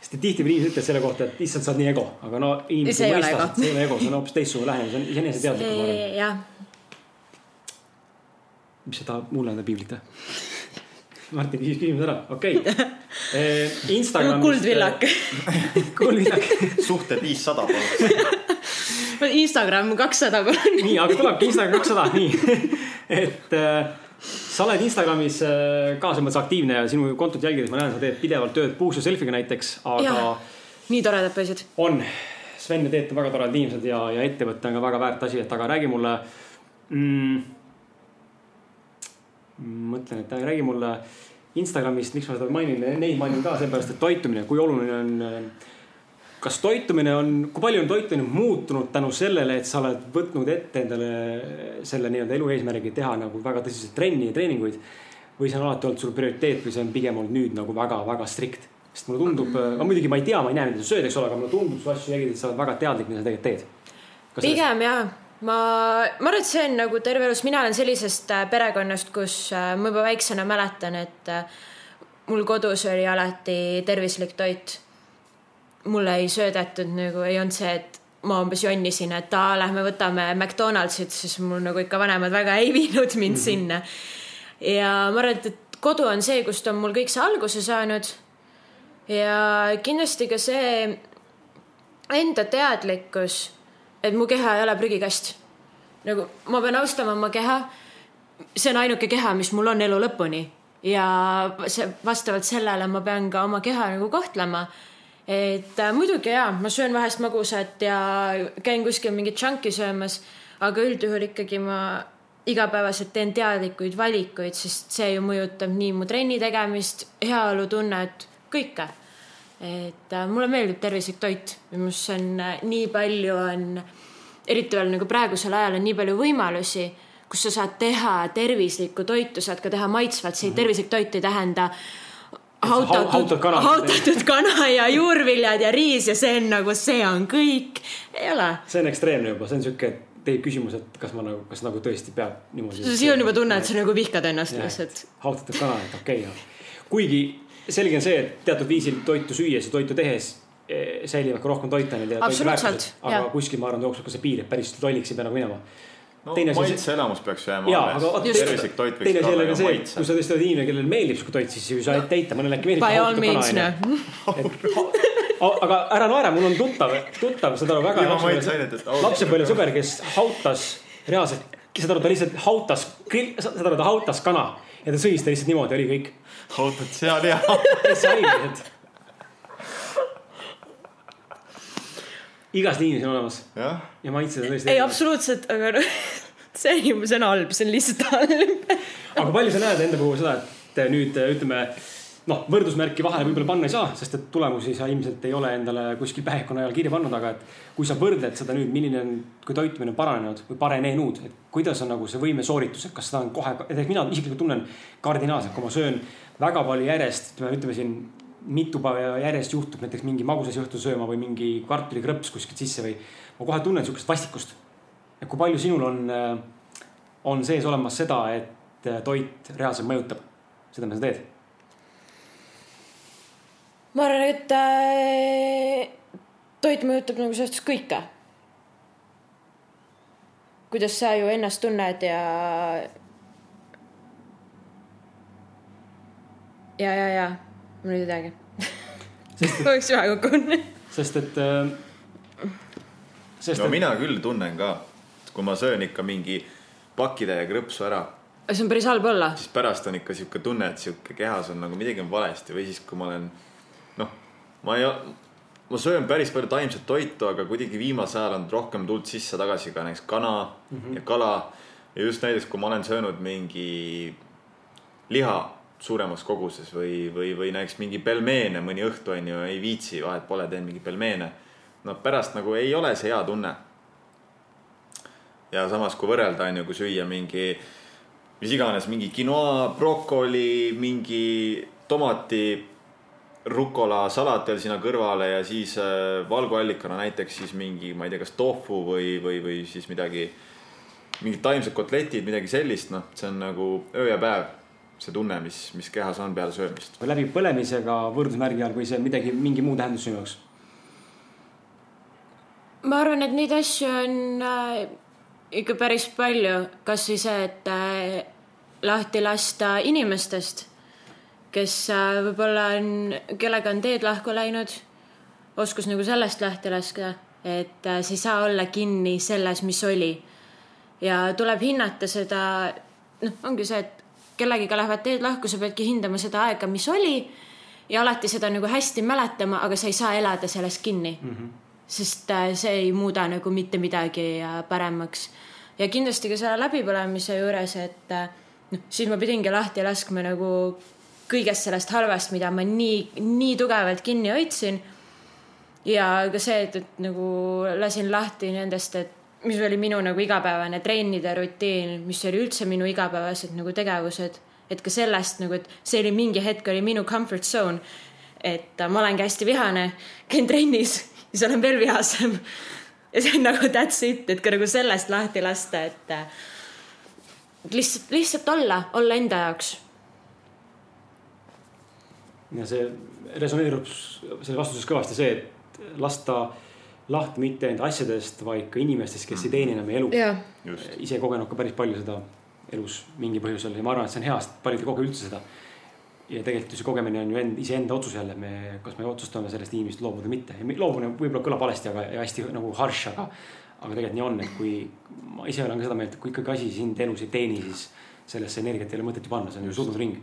Sest tihtipeale inimesed ütlevad selle kohta, et issand, sa oled nii ego, aga no inimesed See ei ei ole mõista ego., see ei ole ego, see on hoopis teistsugune lähenemine, see on arvan. jah, mis sa tahad mulle anda piiblit või? Martin küsis küsimuse ära, okei okay.. Instagramis. kuldvillak. kuldvillak, suhted viissada palun. Instagram kakssada palun. nii, aga tulebki Instagram kakssada, nii. et äh, sa oled Instagramis äh, ka selles mõttes aktiivne ja sinu kontot jälgides ma näen, sa teed pidevalt tööd puusu selfie'ga näiteks, aga nii toredad poisid. on. Sven ja Teet on väga toredad inimesed ja, ja ettevõte on ka väga väärt asi, et aga räägi mulle mm,. mõtlen, et räägi mulle Instagramist, miks ma seda mainin, neid mainin ka seepärast, et toitumine, kui oluline on. Kas toitumine on, kui palju on toitumine muutunud tänu sellele, et sa oled võtnud ette endale selle nii-öelda elu eesmärgi teha nagu väga tõsiselt trenni ja treeninguid. või see on alati olnud sul prioriteet või see on pigem olnud nüüd nagu väga-väga strikt sest mulle tundub, ma muidugi ma ei tea, ma ei näe, mida sa sööd, eks ole, aga mulle tundub su asju jälgides, sa oled väga teadlik, mida sa tegelikult teed. pigem jaa, ma, ma arvan, et see on nagu terve elus, mina olen sellisest äh, perekonnast, kus äh, ma juba väiksena mäletan, et äh, mul kodus oli alati tervislik toit. Mulle ei söödetud nagu, ei olnud see, et ma umbes jonnisin, et aa, lähme võtame McDonaldsit, siis mul nagu ikka vanemad väga ei viinud mind mm -hmm. sinna. ja ma arvan, et, kodu on see, kust on mul kõik see alguse saanud. ja kindlasti ka see enda teadlikkus, et mu keha ei ole prügikast. nagu ma pean austama oma keha. see on ainuke keha, mis mul on elu lõpuni ja see vastavalt sellele ma pean ka oma keha nagu kohtlema. Et äh, muidugi jaa, ma söön vahest magusat ja käin kuskil mingit džanki söömas, aga üldjuhul ikkagi ma igapäevaselt teen teadlikuid valikuid, sest see ju mõjutab nii mu trenni tegemist, heaolutunnet, kõike. Et äh, mulle meeldib tervislik toit, minu arust see on äh, nii palju on, eriti veel nagu praegusel ajal on nii palju võimalusi, kus sa saad teha tervislikku toitu, saad ka teha maitsvat, see tervislik toit ei tähenda hautatud hautatud, kana. hautatud kana ja juurviljad ja riis ja see on nagu, see on kõik, ei ole. see on ekstreemne juba, see on sihuke teie küsimus, et kas ma nagu, kas nagu tõesti peab niimoodi. siis on juba tunne, et sa nagu vihkad ennast lihtsalt. hautatud kana, et okei okay,. kuigi selge on see, et teatud viisil toitu süües ja toitu tehes eh, säilivad ka rohkem ja Absoluutselt, aga jah. kuskil ma arvan, jookseb ka see piir, et päris lolliks ei pea nagu minema. No Teine asi- maitseelamus peaks jääma jaa, alles. tervislik toit võiks teine ka asi olla jällegi ju see, maitse kui. sa tõesti oled inimene, kellele meeldib sihuke toit, siis ju sa ei teita, mõnele äkki meeldib. By all means, noh. aga ära naera, mul on tuttav, tuttav, saad aru, väga lapsepõlvesõber, kes hautas reaalselt, saad aru, ta lihtsalt hautas, saad aru, ta hautas kana ja ta sõi seda lihtsalt niimoodi, oli kõik. hautad sealiha täitsa haige lihtsalt. Igast inimesi on olemas ja maitsed on tõesti. ei, absoluutselt, aga noh, see ei, see on halb, see on lihtsalt halb. aga palju sa näed enda puhul seda, et nüüd ütleme noh, võrdusmärki vahele võib-olla panna ei saa, sest et tulemusi sa ilmselt ei ole endale kuskil päevakonna ajal kirja pannud, aga et kui sa võrdled seda nüüd, milline on, kui toitumine on paranenud või parenenud, et kuidas on nagu see võimesooritus, et kas seda on kohe, mina isiklikult tunnen kardinaalselt, kui ma söön väga palju järjest, ütleme, ütleme siin mitu päeva järjest juhtub näiteks mingi magusasi õhtul sööma või mingi kartulikrõps kuskilt sisse või ma kohe tunnen sihukest vastikust. et kui palju sinul on, on sees olemas seda, et toit reaalselt mõjutab seda, mida sa teed ma arvan, et äh, toit mõjutab nagu selles suhtes kõike. kuidas sa ju ennast tunned ja. ja, ja, ja, ma nüüd ei teagi. oleks ühe kokku panna. sest et äh,. sest no et mina küll tunnen ka, kui ma söön ikka mingi pakitäie krõpsu ära, see on päris halb olla. siis pärast on ikka sihuke tunne, et sihuke kehas on nagu midagi on valesti või siis, kui ma olen noh, ma ei, ma söön päris palju taimset toitu, aga kuidagi viimasel ajal on rohkem tulnud sisse-tagasi ka näiteks kana mm -hmm. ja kala. ja just näiteks, kui ma olen söönud mingi liha suuremas koguses või, või, või näiteks mingi pelmeene mõni õhtu on ju, ei viitsi, vahet pole, teen mingi pelmeene. no pärast nagu ei ole see hea tunne. ja samas, kui võrrelda on ju, kui süüa mingi mis iganes, mingi quinoa, brokoli, mingi tomati, rukola salat veel sinna kõrvale ja siis äh, valguallikana näiteks siis mingi, ma ei tea, kas tofu või, või, või siis midagi, mingid taimsed kotletid, midagi sellist, noh, see on nagu öö ja päev. See tunne, mis, mis kehas on peale söömist. läbi põlemisega võrdusmärgi all või see midagi, mingi muu tähendus sinu jaoks? ma arvan, et neid asju on äh, ikka päris palju, kasvõi see, et äh, lahti lasta inimestest, kes äh, võib-olla on, kellega on teed lahku läinud, oskus nagu sellest lahti laskida, et äh, sa ei saa olla kinni selles, mis oli. ja tuleb hinnata seda, noh, ongi see, et kellegiga lähevad teed lahku, sa peadki hindama seda aega, mis oli ja alati seda nagu hästi mäletama, aga sa ei saa elada sellest kinni mm. -hmm sest äh, see ei muuda nagu mitte midagi paremaks. ja kindlasti ka selle läbipõlemise juures, et äh, noh, siis ma pidingi lahti laskma nagu kõigest sellest halvast, mida ma nii, nii tugevalt kinni hoidsin. ja ka see, et, et nagu lasin lahti nendest, et mis oli minu nagu igapäevane trennide rutiin, mis oli üldse minu igapäevased nagu tegevused, et ka sellest nagu, et see oli mingi hetk oli minu comfort zone. et äh, ma olengi hästi vihane, käin trennis siis olen veel vihasem. ja see on nagu that's it, et ka nagu sellest lahti lasta, et äh, lihtsalt, lihtsalt olla, olla enda jaoks. ja see resoneerub selles vastuses kõvasti see, et lasta lahti mitte ainult asjadest, vaid ka inimestest, kes ei teeni enam elu. just, ise kogenud ka päris palju seda elus mingi põhjusel ja ma arvan, et see on hea, sest paljud ei koge üldse seda. ja tegelikult ju see kogemine on ju end, iseenda otsus jälle, me, kas me otsustame sellest inimesest loobuda või mitte. loobumine võib-olla kõlab valesti, aga ja hästi nagu harš, aga, aga tegelikult nii on, et kui ma ise olen ka seda meelt, et kui ikkagi asi sind elus ei teeni, siis sellesse energiat ei ole mõtet ju panna, see on ju surnud ring.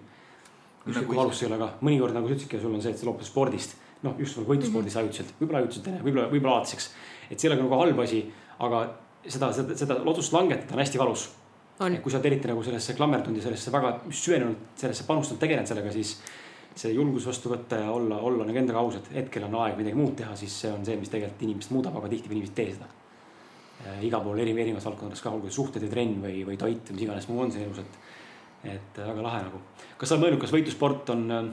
ükskõik kui valus see ei ole ka, mõnikord nagu sa ütlesidki, sul on see, et sa loobud spordist, noh, just nagu võitluspordis ajutiselt, võib-olla ajutiselt onju, võib-olla, võib-olla alatiseks. et see ei ole nagu halb asi, aga seda, seda, seda otsust langetada on hästi valus kui sa oled eriti nagu sellesse klammerdunud ja sellesse väga süvenenud, sellesse panustanud, tegelenud sellega, siis see julgus vastu võtta ja olla, olla nagu endaga aus, et hetkel on aeg midagi muud teha, siis see on see, mis tegelikult inimest muudab, aga tihti inimesed ei tee seda. igal pool eri, erinevates valdkondades ka, olgu suhted või trenn või, või toit või mis iganes muu on siin elus, et, et väga lahe nagu. kas sa oled mõelnud, kas võitlussport on äh,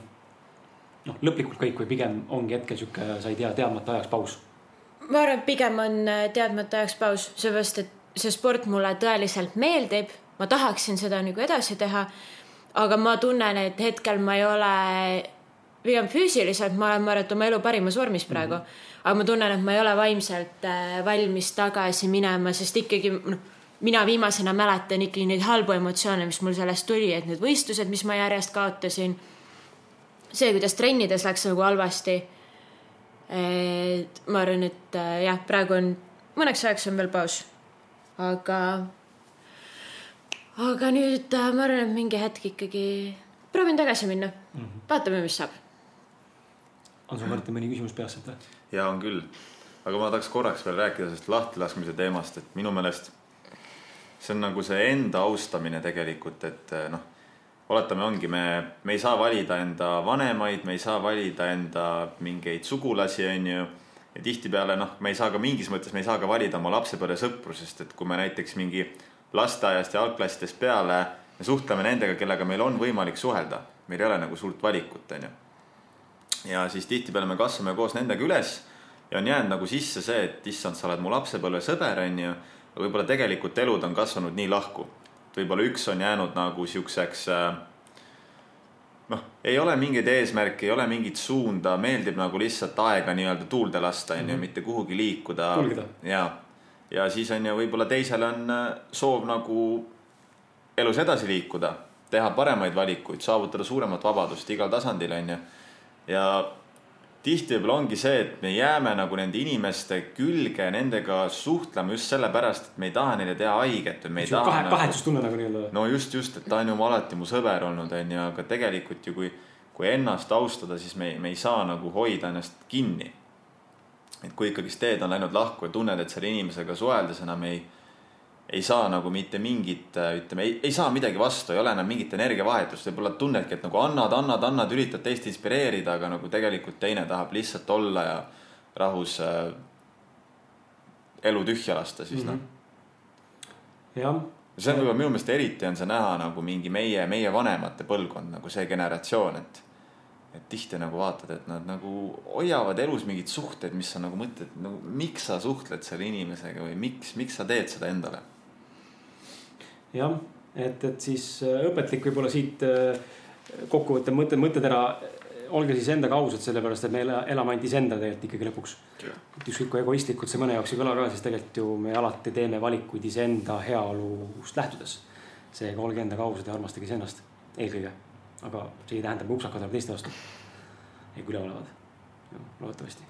noh, lõplikult kõik või pigem ongi hetkel sihuke, sa ei tea, teadmata ajaks paus? ma arvan, et pigem on äh, teadmata ajaks paus, seepärast et see sport mulle tõeliselt meeldib, ma tahaksin seda nagu edasi teha. aga ma tunnen, et hetkel ma ei ole, pigem füüsiliselt ma olen, ma arvan, et oma elu parimas vormis praegu mm. -hmm. aga ma tunnen, et ma ei ole vaimselt äh, valmis tagasi minema, sest ikkagi noh, mina viimasena mäletan ikkagi neid halbu emotsioone, mis mul sellest tuli, et need võistlused, mis ma järjest kaotasin. see, kuidas trennides läks nagu halvasti et ma arvan, et äh, jah, praegu on, mõneks ajaks on veel paus. aga, aga nüüd äh, ma arvan, et mingi hetk ikkagi proovin tagasi minna mm. -hmm. vaatame, mis saab. on sul, Martin, mõni küsimus peas sealt või? ja on küll, aga ma tahaks korraks veel rääkida sellest lahtilaskmise teemast, et minu meelest see on nagu see enda austamine tegelikult, et noh oletame, ongi, me, me ei saa valida enda vanemaid, me ei saa valida enda mingeid sugulasi, on ju. ja tihtipeale noh, me ei saa ka mingis mõttes, me ei saa ka valida oma lapsepõlvesõpru, sest et kui me näiteks mingi lasteaiast ja algklassidest peale me suhtleme nendega, kellega meil on võimalik suhelda, meil ei ole nagu suurt valikut, on ju. ja siis tihtipeale me kasvame koos nendega üles ja on jäänud nagu sisse see, et issand, sa oled mu lapsepõlvesõber, on ju. aga võib-olla tegelikult elud on kasvanud nii lahku et võib-olla üks on jäänud nagu siukseks äh, noh, ei ole mingeid eesmärke, ei ole mingit suunda, meeldib nagu lihtsalt aega nii-öelda tuulde lasta, onju, mhm. mitte kuhugi liikuda. ja, ja siis on ju võib-olla teisel on äh, soov nagu elus edasi liikuda, teha paremaid valikuid, saavutada suuremat vabadust igal tasandil, onju. ja tihti võib-olla ongi see, et me jääme nagu nende inimeste külge, nendega suhtlema just sellepärast, et me ei taha neile teha haiget või me ei taha kahe, nagu.... kahetsustunne nagu nii-öelda. no just, just, et ta on ju alati mu sõber olnud, onju, aga tegelikult ju kui, kui ennast austada, siis me, me ei saa nagu hoida ennast kinni. et kui ikkagist teed on läinud lahku ja tunned, et selle inimesega suheldes enam ei ei saa nagu mitte mingit, ütleme, ei, saa midagi vastu, ei ole enam mingit energiavahetust, võib-olla tunnedki, et nagu annad, annad, annad, üritad teist inspireerida, aga nagu tegelikult teine tahab lihtsalt olla ja rahus äh, elu tühja lasta, siis mm -hmm. noh. jah. see on võib-olla minu meelest eriti on see näha nagu mingi meie, meie vanemate põlvkond nagu see generatsioon, et et tihti nagu vaatad, et nad nagu hoiavad elus mingeid suhteid, mis sa nagu mõtled, nagu miks sa suhtled selle inimesega või miks, miks sa teed seda endale jah, et, et siis äh, õpetlik võib-olla siit äh, kokkuvõtte mõte, mõttetera. olge siis endaga ausad, sellepärast et me elame ainult iseenda tegelikult ikkagi lõpuks. ükskõik kui egoistlikult see mõne jaoks ei kõla ka, siis tegelikult ju me alati teeme valikuid iseenda heaolust lähtudes. seega olge endaga ausad ja armastage iseennast eelkõige. aga see ei tähenda, et me upsakad oleme teiste vastu. ei, kui üleolevad. loodetavasti.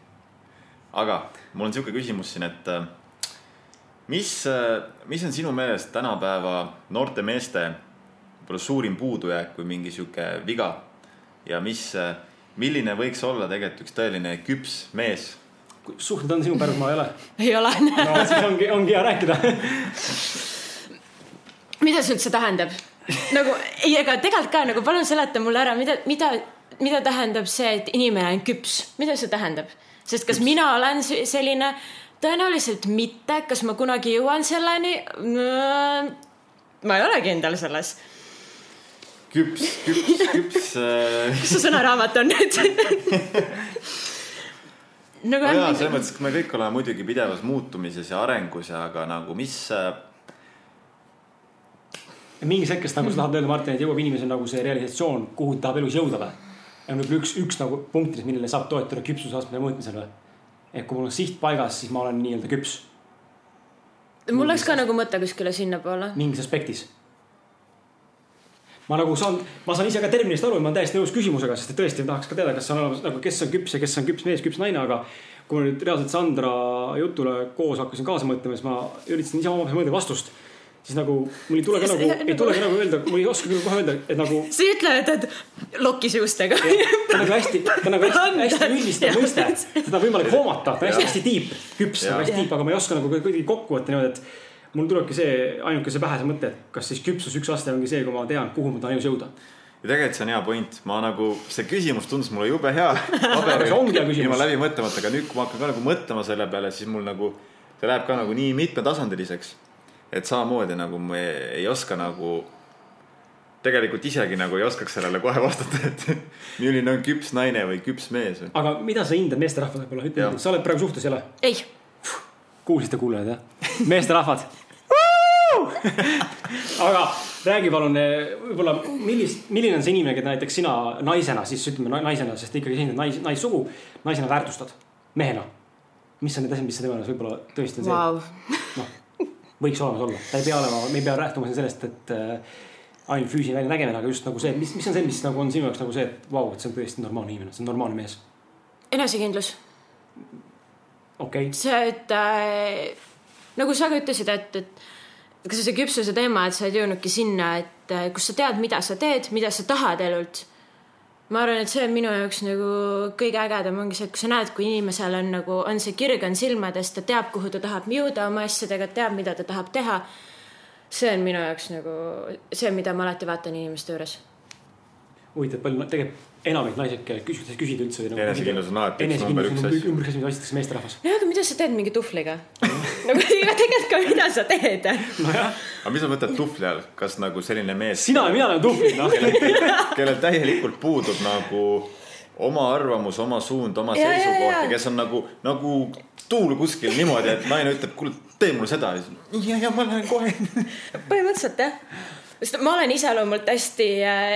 aga mul on sihuke küsimus siin, et äh, mis, mis on sinu meelest tänapäeva noorte meeste võib-olla suurim puudujääk või mingi sihuke viga ja mis, milline võiks olla tegelikult üks tõeline küps mees? suhted on sinu pärusmaa, ei ole? ei ole no siis ongi, ongi hea rääkida mida see üldse tähendab? nagu ei, ega tegelikult ka nagu palun seleta mulle ära, mida, mida, mida tähendab see, et inimene on küps, mida see tähendab? sest kas küps. mina olen selline tõenäoliselt mitte, kas ma kunagi jõuan selleni? ma ei ole kindel selles. küps, küps, küps äh.... mis su sõnaraamat on nüüd nagu no jaa, selles mõttes, et me kõik oleme muidugi pidevas muutumises ja arengus ja aga nagu mis äh.... mingis hetkest nagu sa tahad öelda, Martin, et jõuab inimesel nagu see realisatsioon, kuhu ta tahab elus jõuda või? ja võib-olla üks, üks nagu punktidest, millele saab toetuda küpsuse astme mõõtmisel või? Et kui mul on siht paigas, siis ma olen nii-öelda küps. mul läks ka nagu mõte kuskile sinnapoole. mingis aspektis. ma nagu saan, ma saan ise ka terminist aru ma olen täiesti nõus küsimusega, sest tõesti tahaks ka teada, kas on olemas nagu, kes on küps ja kes on küps mees, küps naine, aga kui ma nüüd reaalselt Sandra jutule koos hakkasin kaasa mõtlema, siis ma üritasin ise omavahel mõelda vastust siis nagu mul ei tule ka nagu, ei tule ka nagu öelda, mul ei oska küll kohe öelda, et nagu. sa ei ütle, et, lokis juustega. ta on nagu hästi, ta on nagu hästi, hästi üldistav mõiste, seda on võimalik hoomata, ta on hästi, hästi tiip, küps, nagu hästi tiip, aga ma ei oska nagu kuidagi kokku võtta niimoodi, et mul tulebki see, ainuke see pähe see mõte, et kas siis küpsus üks aste ongi see, kui ma tean, kuhu ma tahan elus jõuda. Ja tegelikult see on hea point, ma nagu, see küsimus tundus mulle jube hea ilma läbi mõtlemata, aga nüüd, kui ma hakkan ka nagu mõtlema selle peale, siis mul nagu, see läheb ka nagu nii mitmetasandiliseks et samamoodi nagu me ei oska nagu, tegelikult isegi nagu ei oskaks sellele kohe vastata, et milline on küps naine või küps mees. aga mida sa hindad meesterahva võib-olla, ütle, sa oled praegu suhtes, ei ole? ei. kuulsite kuulajad jah? meesterahvad aga räägi palun eh, võib-olla, millist, milline on see inimene, keda näiteks sina naisena siis ütleme naisena, sest ikkagi esindad nais, naissugu, naisena väärtustad, mehena. mis on need asjad, mis sa tema juures võib-olla tõesti on wow. see, noh võiks olemas olla, ta ei pea olema, me ei pea lähtuma siin sellest, et äh, ainult füüsiline väljanägemine, aga just nagu see, mis, mis on see, mis nagu on sinu jaoks nagu see, et vau wow,, et see on tõesti normaalne inimene, see on normaalne mees. enesekindlus okei okay. see, et äh, nagu sa ka ütlesid, et, et kas see küpsuse teema, et sa oled jõudnudki sinna, et äh, kus sa tead, mida sa teed, mida sa tahad elult. Ma arvan, et see on minu jaoks nagu kõige ägedam ongi see, et kui sa näed, kui inimesel on nagu, on see kirg on silmades, ta teab, kuhu ta tahab jõuda oma asjadega, teab, mida ta tahab teha. see on minu jaoks nagu see, mida ma alati vaatan inimeste juures huvitav, palju tegelikult enamik naised küsitakse, küsid üldse nagu,. enesekindlus on alati üks number üks asi. ümber asi, mida otsitakse meesterahvas. jah, aga mida sa teed mingi tuhvliga nagu tegelikult ka, mida sa teed nojah. aga mis sa mõtled tuhvli all, kas nagu selline mees. sina ja mina oleme tuhvlid, noh. kellel täielikult puudub nagu oma arvamus, oma suund, oma seisukoht ja kes on nagu, nagu tuul kuskil niimoodi, et naine ütleb, kuule, tee mulle seda. ja, ja ma lähen kohe põhimõtteliselt jah, sest ma olen iseloomult hästi äh,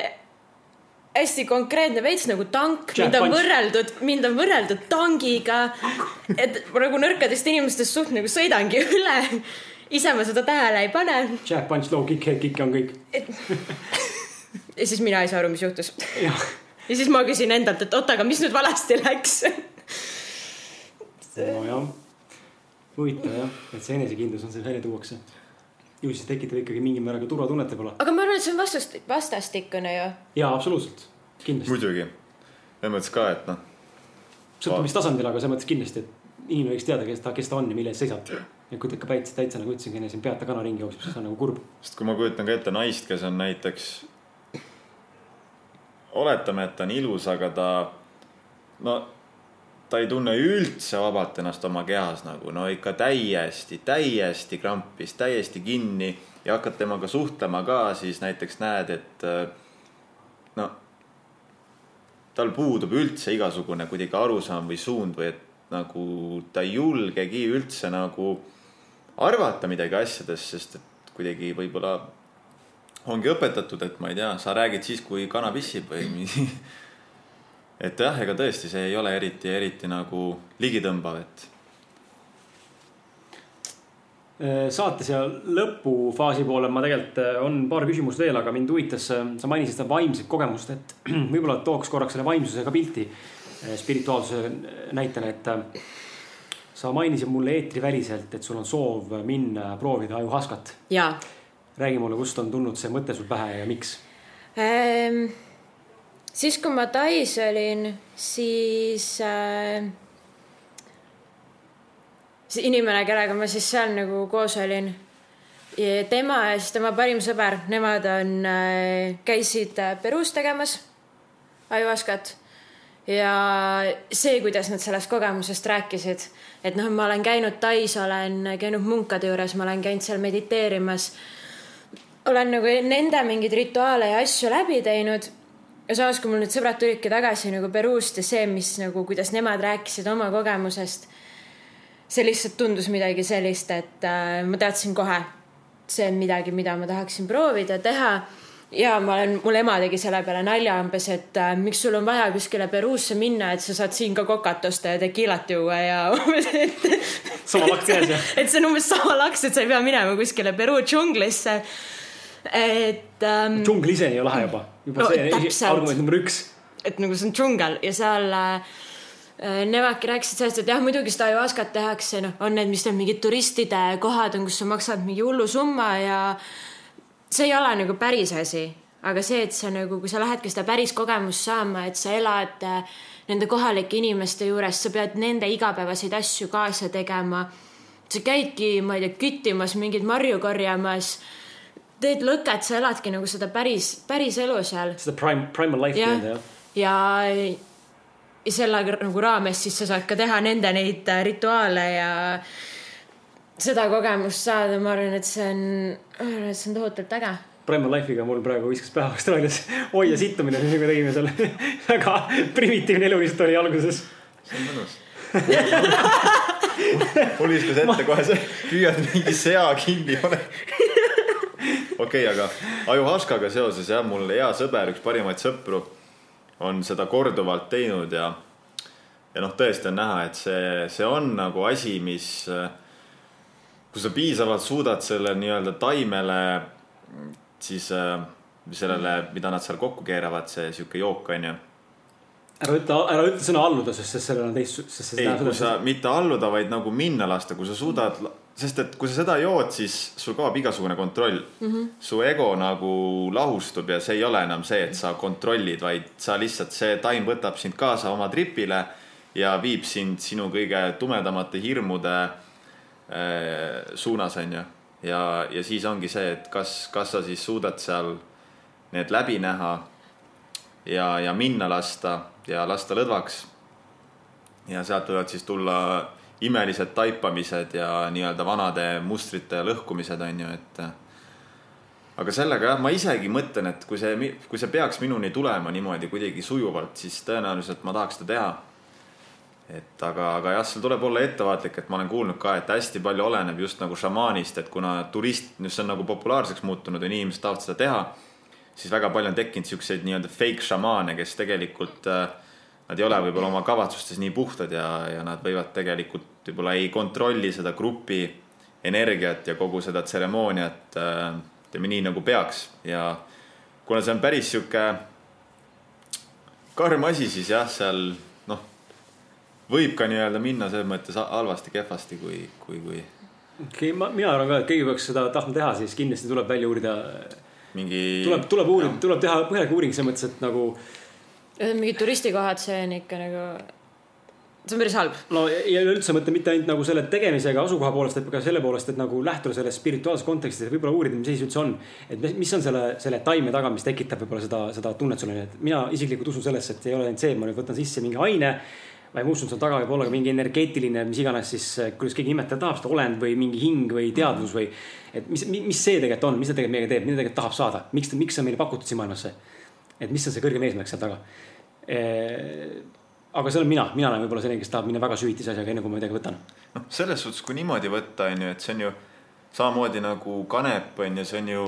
hästi konkreetne, veits nagu tank, mind on võrreldud, mind on võrreldud tangiga. et nagu nõrkadest inimestest suht nagu sõidangi üle. ise ma seda tähele ei pane. Jack punch, low kick, head kick on kõik. ja siis mina ei saa aru, mis juhtus. ja siis ma küsin endalt, et oota, aga mis nüüd valesti läks nojah, huvitav jah, et see enesekindlus on seal välja tuuakse ju siis tekitab ikkagi mingil määral ka turvatunnet võib-olla. aga ma arvan, et see on vastast, vastastikune ju. jaa, absoluutselt, kindlasti. muidugi, selles mõttes ka, et noh. sõltub mis tasandil, aga selles mõttes kindlasti, et inimene võiks teada, kes ta, kes ta on ja mille eest seisab. ja kui ta ikka täitsa, täitsa nagu ütlesingi enne siin peata kana ringi jookseb, siis on nagu kurb. sest kui ma kujutan ka ette naist, kes on näiteks. oletame, et ta on ilus, aga ta no ta ei tunne üldse vabalt ennast oma kehas nagu no ikka täiesti, täiesti krampis, täiesti kinni ja hakkad temaga suhtlema ka, siis näiteks näed, et no tal puudub üldse igasugune kuidagi arusaam või suund või et nagu ta ei julgegi üldse nagu arvata midagi asjadest, sest et kuidagi võib-olla ongi õpetatud, et ma ei tea, sa räägid siis, kui kana pissib või et jah, ega tõesti, see ei ole eriti, eriti nagu ligitõmbav, et. Äh, saate seal lõpufaasi poole ma tegelikult, äh, on paar küsimust veel, aga mind huvitas, äh, sa mainisid seda vaimset kogemust, et võib-olla tooks korraks selle vaimsusega pilti spirituaalsuse näitena, et sa mainisid mulle eetriväliselt, et sul on soov minna proovida ajuhaskat. räägi mulle, kust on tulnud see mõte sul pähe ja miks ähm...? Siis, kui ma Tais olin, siis äh, see inimene, kellega ma siis seal nagu koos olin, tema ja siis tema parim sõber, nemad on äh,, käisid äh, Peruus tegemas ajuvaskat ja see, kuidas nad sellest kogemusest rääkisid, et noh, ma olen käinud Tais, olen käinud munkade juures, ma olen käinud seal mediteerimas. olen nagu nende mingeid rituaale ja asju läbi teinud ja samas, kui mul need sõbrad tulidki tagasi nagu Peruust ja see, mis nagu, kuidas nemad rääkisid oma kogemusest, see lihtsalt tundus midagi sellist, et äh, ma teadsin kohe, see on midagi, mida ma tahaksin proovida teha. ja ma olen, mul ema tegi selle peale nalja umbes, et äh, miks sul on vaja kuskile Peruusse minna, et sa saad siin ka kokat osta ja tekiilat juua ja umbes, et. sama laks käes jah? et see on umbes sama laks, et sa ei pea minema kuskile Peruu džunglisse et ähm,. džungel ise on ju lahe juba, juba no, see argument number üks. et nagu see on džungel ja seal äh, Nevadki rääkisid sellest, et jah, muidugi seda ajuaskat tehakse, noh, on need, mis need mingid turistide kohad on, kus sa maksad mingi hullu summa ja see ei ole nagu päris asi. aga see, et sa nagu, kui sa lähedki seda päris kogemust saama, et sa elad äh, nende kohalike inimeste juures, sa pead nende igapäevaseid asju kaasa tegema. sa käidki, ma ei tea, küttimas, mingeid marju korjamas teed lõket, sa eladki nagu seda päris, päris elu seal. seda prime, primal life nii-öelda jah? ja, ja selle nagu raames siis sa saad ka teha nende neid äh, rituaale ja seda kogemust saada, ma arvan, et see on, ma arvan, et see on tohutult äge. Primal Life'iga mul praegu viskas pähe Austraalias oi ja sittumine, mis me tegime seal väga primitiivne elu lihtsalt oli alguses. see on mõnus mul viskas ette kohe see, püüad mingi sea kinni pane okei okay,, aga Ajuhaskaga seoses jah, mul hea sõber, üks parimaid sõpru on seda korduvalt teinud ja, ja noh, tõesti on näha, et see, see on nagu asi, mis, kui sa piisavalt suudad selle nii-öelda taimele, siis sellele, mida nad seal kokku keeravad, see sihuke jook on ju. ära ütle, ära ütle sõna alluda, sest, sest sellel on teist, sest see ei, kui sa mitte alluda, vaid nagu minna lasta, kui sa suudad, sest et kui sa seda jood, siis sul kaob igasugune kontroll mm. -hmm. su ego nagu lahustub ja see ei ole enam see, et sa kontrollid, vaid sa lihtsalt, see taim võtab sind kaasa oma tripile ja viib sind sinu kõige tumedamate hirmude äh, suunas, onju. ja, ja siis ongi see, et kas, kas sa siis suudad seal need läbi näha ja, ja minna lasta ja lasta lõdvaks ja sealt võivad siis tulla imelised taipamised ja nii-öelda vanade mustrite lõhkumised on ju, et. aga sellega jah, ma isegi mõtlen, et kui see, kui see peaks minuni tulema niimoodi kuidagi sujuvalt, siis tõenäoliselt ma tahaks seda teha. et aga, aga jah, seal tuleb olla ettevaatlik, et ma olen kuulnud ka, et hästi palju oleneb just nagu šamaanist, et kuna turist, see on nagu populaarseks muutunud ja inimesed tahavad seda teha, siis väga palju on tekkinud siukseid nii-öelda fake šamaane, kes tegelikult äh, nad ei ole võib-olla oma kavatsustes nii puhtad ja, ja nad võivad tegelikult võib-olla ei kontrolli seda grupi energiat ja kogu seda tseremooniat äh, ütleme nii nagu peaks ja kuna see on päris sihuke karm asi, siis jah, seal noh, võib ka nii-öelda minna selles mõttes halvasti, kehvasti, kui, kui, kui okei, ma, mina arvan ka, et keegi peaks seda tahtma teha, siis kindlasti tuleb välja uurida. mingi. tuleb, tuleb uurida, tuleb teha põhjalik uuring selles mõttes, et nagu mingid turistikohad, see on ikka nagu, see on päris halb. no ja üleüldse mõtle mitte ainult nagu selle tegemisega asukoha poolest, vaid ka selle poolest, et nagu lähtuda sellest spirituaalsest kontekstist ja võib-olla uurida, mis see üldse on. et mis- on selle, selle taime taga, mis tekitab võib-olla seda, seda tunnet sulle, et mina isiklikult usun sellesse, et ei ole ainult see, et ma nüüd võtan sisse mingi aine. ma usun, seal taga võib olla ka mingi energeetiline, mis iganes siis, kuidas keegi nimetada tahab seda olend või mingi hing või teadvus või. et mis, mis see tegelikult on, mis ta tegelikult meiega teeb, mida ta tegelikult tahab saada, miks, miks see on meile pakutud siin maailmas see. Et mis on see kõrgem eesmärk seal taga. Aga see olen mina, mina olen võib-olla selline, kes tahab minna väga süvitsi asjaga, enne kui ma midagi võtan. noh, selles suhtes, kui niimoodi võtta, on ju, et see on ju samamoodi nagu kanep on ju, see on ju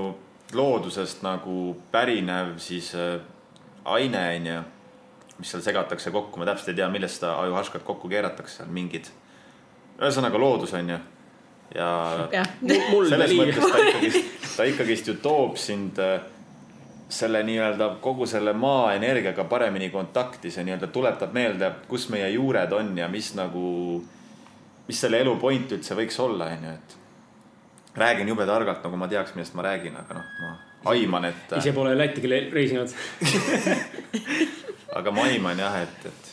loodusest nagu pärinev siis äh, aine on ju, mis seal segatakse kokku, ma täpselt ei tea, millest seda ajuhaškat kokku keeratakse, seal mingid, ühesõnaga loodus on ju. ja mul selles mõttes ta ikkagist, ta ikkagist ju toob sind äh, selle nii-öelda kogu selle maa energiaga paremini kontakti, see nii-öelda tuletab meelde, kus meie juured on ja mis nagu, mis selle elu point üldse võiks olla, on ju, et. räägin jube targalt, nagu ma teaks, millest ma räägin, aga noh, ma aiman, et, ise pole küll reisinud. aga ma aiman jah, et, et.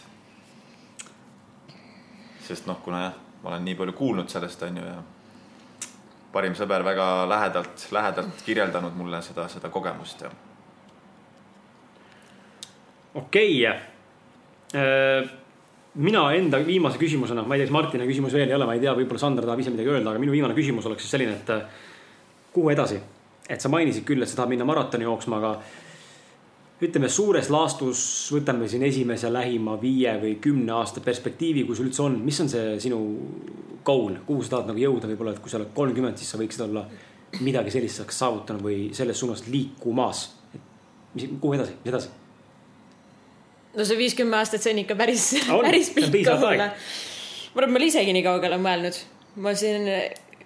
sest noh, kuna jah, ma olen nii palju kuulnud sellest, on ju, ja parim sõber väga lähedalt, lähedalt kirjeldanud mulle seda, seda kogemust ja okei okay.. mina enda viimase küsimusena, ma ei tea, kas Martinil küsimus veel ei ole, ma ei tea, võib-olla Sander tahab ise midagi öelda, aga minu viimane küsimus oleks siis selline, et äh, kuhu edasi? et sa mainisid küll, et sa tahad minna maratoni jooksma, aga ütleme suures laastus võtame siin esimese lähima viie või kümne aasta perspektiivi, kui sul üldse on, mis on see sinu goal, kuhu sa tahad nagu jõuda, võib-olla, et kui sa oled kolmkümmend, siis sa võiksid olla midagi sellist saaks saavutanud või selles suunas liikumas. mis, kuhu edasi, mis edasi? No see viiskümmend aastat, see on ikka päris päris pikk olla. ma arvan, ma olen isegi nii kaugele mõelnud. ma siin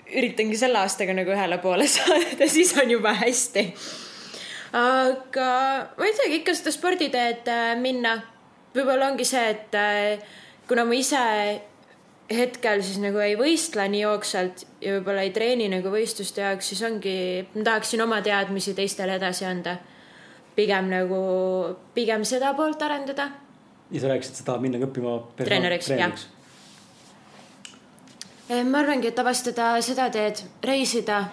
üritangi selle aastaga nagu ühele poole saada, siis on juba hästi. aga ma ei teagi, ikka seda sporditeed äh, minna. võib-olla ongi see, et äh, kuna ma ise hetkel siis nagu ei võistle nii jooksvalt ja võib-olla ei treeni nagu võistluste jaoks, siis ongi, ma tahaksin oma teadmisi teistele edasi anda pigem nagu, pigem seda poolt arendada. ja sa rääkisid, sa tahad minna õppima persona- Treeneriks, jah. ma arvangi, et avastada seda teed, reisida.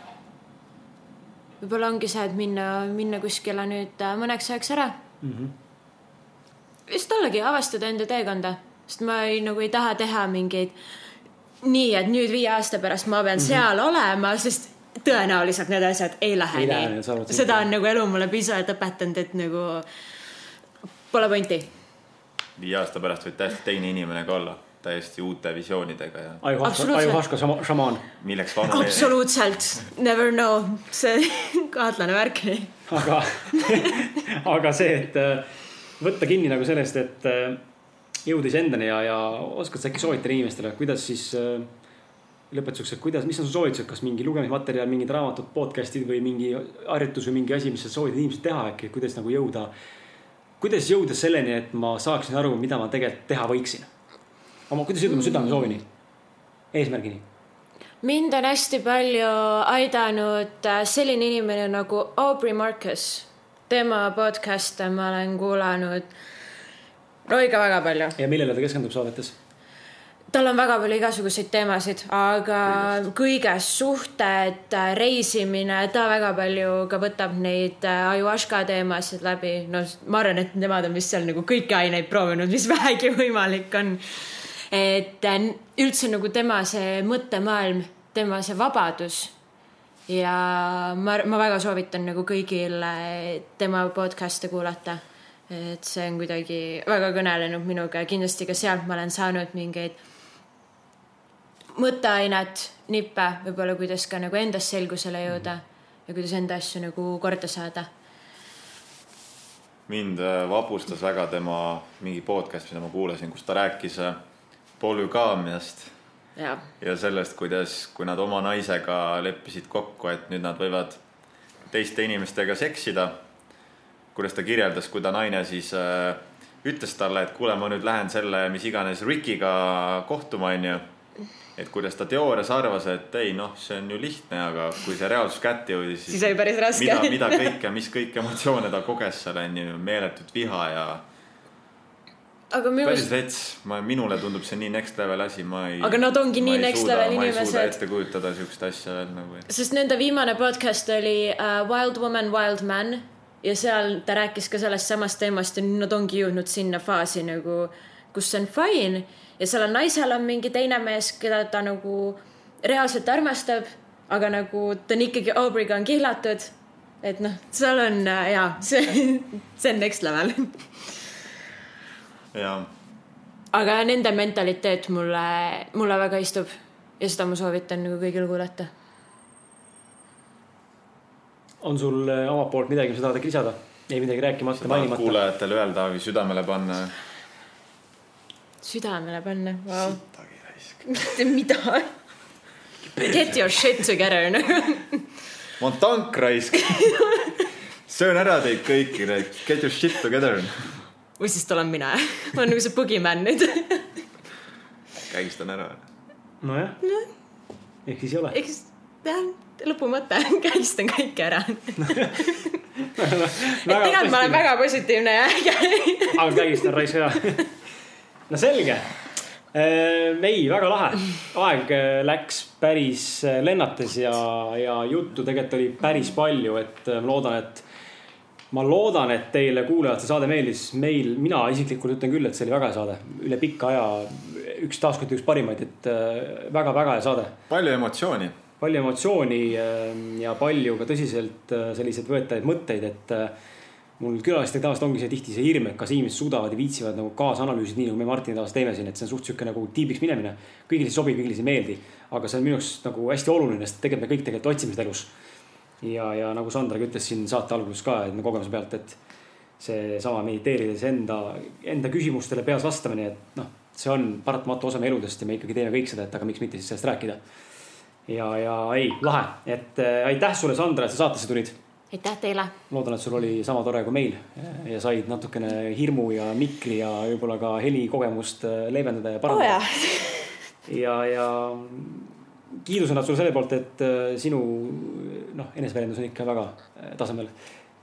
võib-olla ongi see, et minna, minna kuskile nüüd äh, mõneks ajaks ära mm. Mhm. -hmm. lihtsalt ollagi, avastada enda teekonda, sest ma ei, nagu ei taha teha mingeid nii, et nüüd viie aasta pärast ma pean mm -hmm. seal olema, sest tõenäoliselt need asjad ei lähe Ei nii seda on nagu elu mulle piisavalt õpetanud, et nagu pole pointi viie aasta pärast võid täiesti teine inimene ka olla, täiesti uute visioonidega ja šama- šamaan. milleks vanu. absoluutselt, never know, see kahtlane värk. aga, aga see, et äh, võtta kinni nagu sellest, et äh, jõuda iseendani ja, ja oskad sa äkki soovitada inimestele, kuidas siis äh, lõpetuseks, et kuidas, mis on su soovitused, kas mingi lugemismaterjal, mingid raamatud, podcast'id või mingi harjutus või mingi asi, mis sa soovitad inimestel teha äkki, kuidas nagu jõuda. kuidas jõuda selleni, et ma saaksin aru, mida ma tegelikult teha võiksin? oma, kuidas jõuda mu südamesoovini, eesmärgini? mind on hästi palju aidanud äh, selline inimene nagu Aubrey Marcus. tema podcast'e ma olen kuulanud no ikka väga palju. ja millele ta keskendub saadetes? Tal on väga palju igasuguseid teemasid, aga kõigest suhted, reisimine, ta väga palju ka võtab neid äh, ayahuasca teemasid läbi. no ma arvan, et nemad on vist seal nagu kõiki aineid proovinud, mis vähegi võimalik on. et äh, üldse nagu tema see mõttemaailm, tema see vabadus ja ma, ma väga soovitan nagu kõigil tema podcast'e kuulata. et see on kuidagi väga kõnelenud minuga ja kindlasti ka sealt ma olen saanud mingeid mõtteainet, nippe võib-olla, kuidas ka nagu endas selgusele jõuda ja kuidas enda asju nagu korda saada. mind äh, vapustas väga tema mingi podcast, mida ma kuulasin, kus ta rääkis äh, polügaamiast ja, ja sellest, kuidas, kui nad oma naisega leppisid kokku, et nüüd nad võivad teiste inimestega seksida. kuidas ta kirjeldas, kui ta naine siis äh, ütles talle, et kuule, ma nüüd lähen selle, mis iganes Rickiga kohtuma, onju et kuidas ta teoorias arvas, et ei noh, see on ju lihtne, aga kui see reaalsus kätte jõudis, siis oli päris raske. mida, mida kõike, mis kõiki emotsioone ta koges seal on ju, meeletut viha ja. aga minu päris rets, ma, minule tundub see nii next level asi, ma ei. aga nad ongi nii next suuda, level inimesed. ma ei suuda ette kujutada siukest asja veel nagu. sest nende viimane podcast oli uh, Wild Woman, Wild Man ja seal ta rääkis ka sellest samast teemast ja nüüd nad ongi jõudnud sinna faasi nagu, kus see on fine ja sellel naisel on mingi teine mees, keda ta nagu reaalselt armastab, aga nagu ta on ikkagi Aubrey'ga on kihlatud. et noh, seal on äh, jaa, see, see on next level. jaa. aga nende mentaliteet mulle, mulle väga istub ja seda ma soovitan nagu kõigil kuulata. on sul äh, omalt poolt midagi, mis sa tahad äkki lisada? ei midagi rääkimata, mainimata? kuulajatele öelda või südamele panna. Südamele panna wow., sittagi raisk. mitte mida. Get your shit together ma olen tank raisk. söön ära teid kõiki, get your shit together. või siis olen mina, ma olen nagu see boogeyman nüüd kägistan ära. nojah no., ehk siis ei ole. eks jah, lõpumõte, kägistan kõike ära. et tegelikult ma olen väga positiivne ja aga kägistan raisk ära. No selge. ei, väga lahe. aeg äh, läks päris äh, lennates ja, ja juttu tegelikult oli päris palju, et äh, ma loodan, et ma loodan, et teile kuulajad see saade meeldis. meil, mina isiklikult ütlen küll, et see oli väga hea saade. üle pika aja üks taaskord üks parimaid, et väga-väga hea saade palju emotsiooni. palju emotsiooni äh, ja palju ka tõsiselt äh, selliseid võetavaid mõtteid, et äh, mul külaliste tavaliselt ongi see tihti see hirm, et kas inimesed suudavad ja viitsivad nagu kaasa analüüsida, nii nagu me Martini tavaliselt teeme siin, et see on suht sihuke nagu tiibiks minemine. kõigile ei sobi, kõigile ei meeldi, aga see on minu arust nagu hästi oluline, sest tegelikult me kõik tegelikult otsime seda elus. ja, ja nagu Sandra ka ütles siin saate alguses ka, et me kogemuse pealt, et seesama mediteerides enda, enda küsimustele peas vastamine, et noh, see on paratamatu osa meie eludest ja me ikkagi teeme kõik seda, et aga miks mitte siis sellest rääkida ja, ja ei, lahe, et äh, aitäh sulle, Sandra, et sa saatesse tulid. Aitäh teile. loodan, et sul oli sama tore kui meil ja said natukene hirmu ja mikri ja võib-olla ka helikogemust äh, leevendada ja parandada jaa. ja, ja kiidusõnad sulle selle poolt, et äh, sinu noh, eneseväljendus on ikka väga äh, tasemel.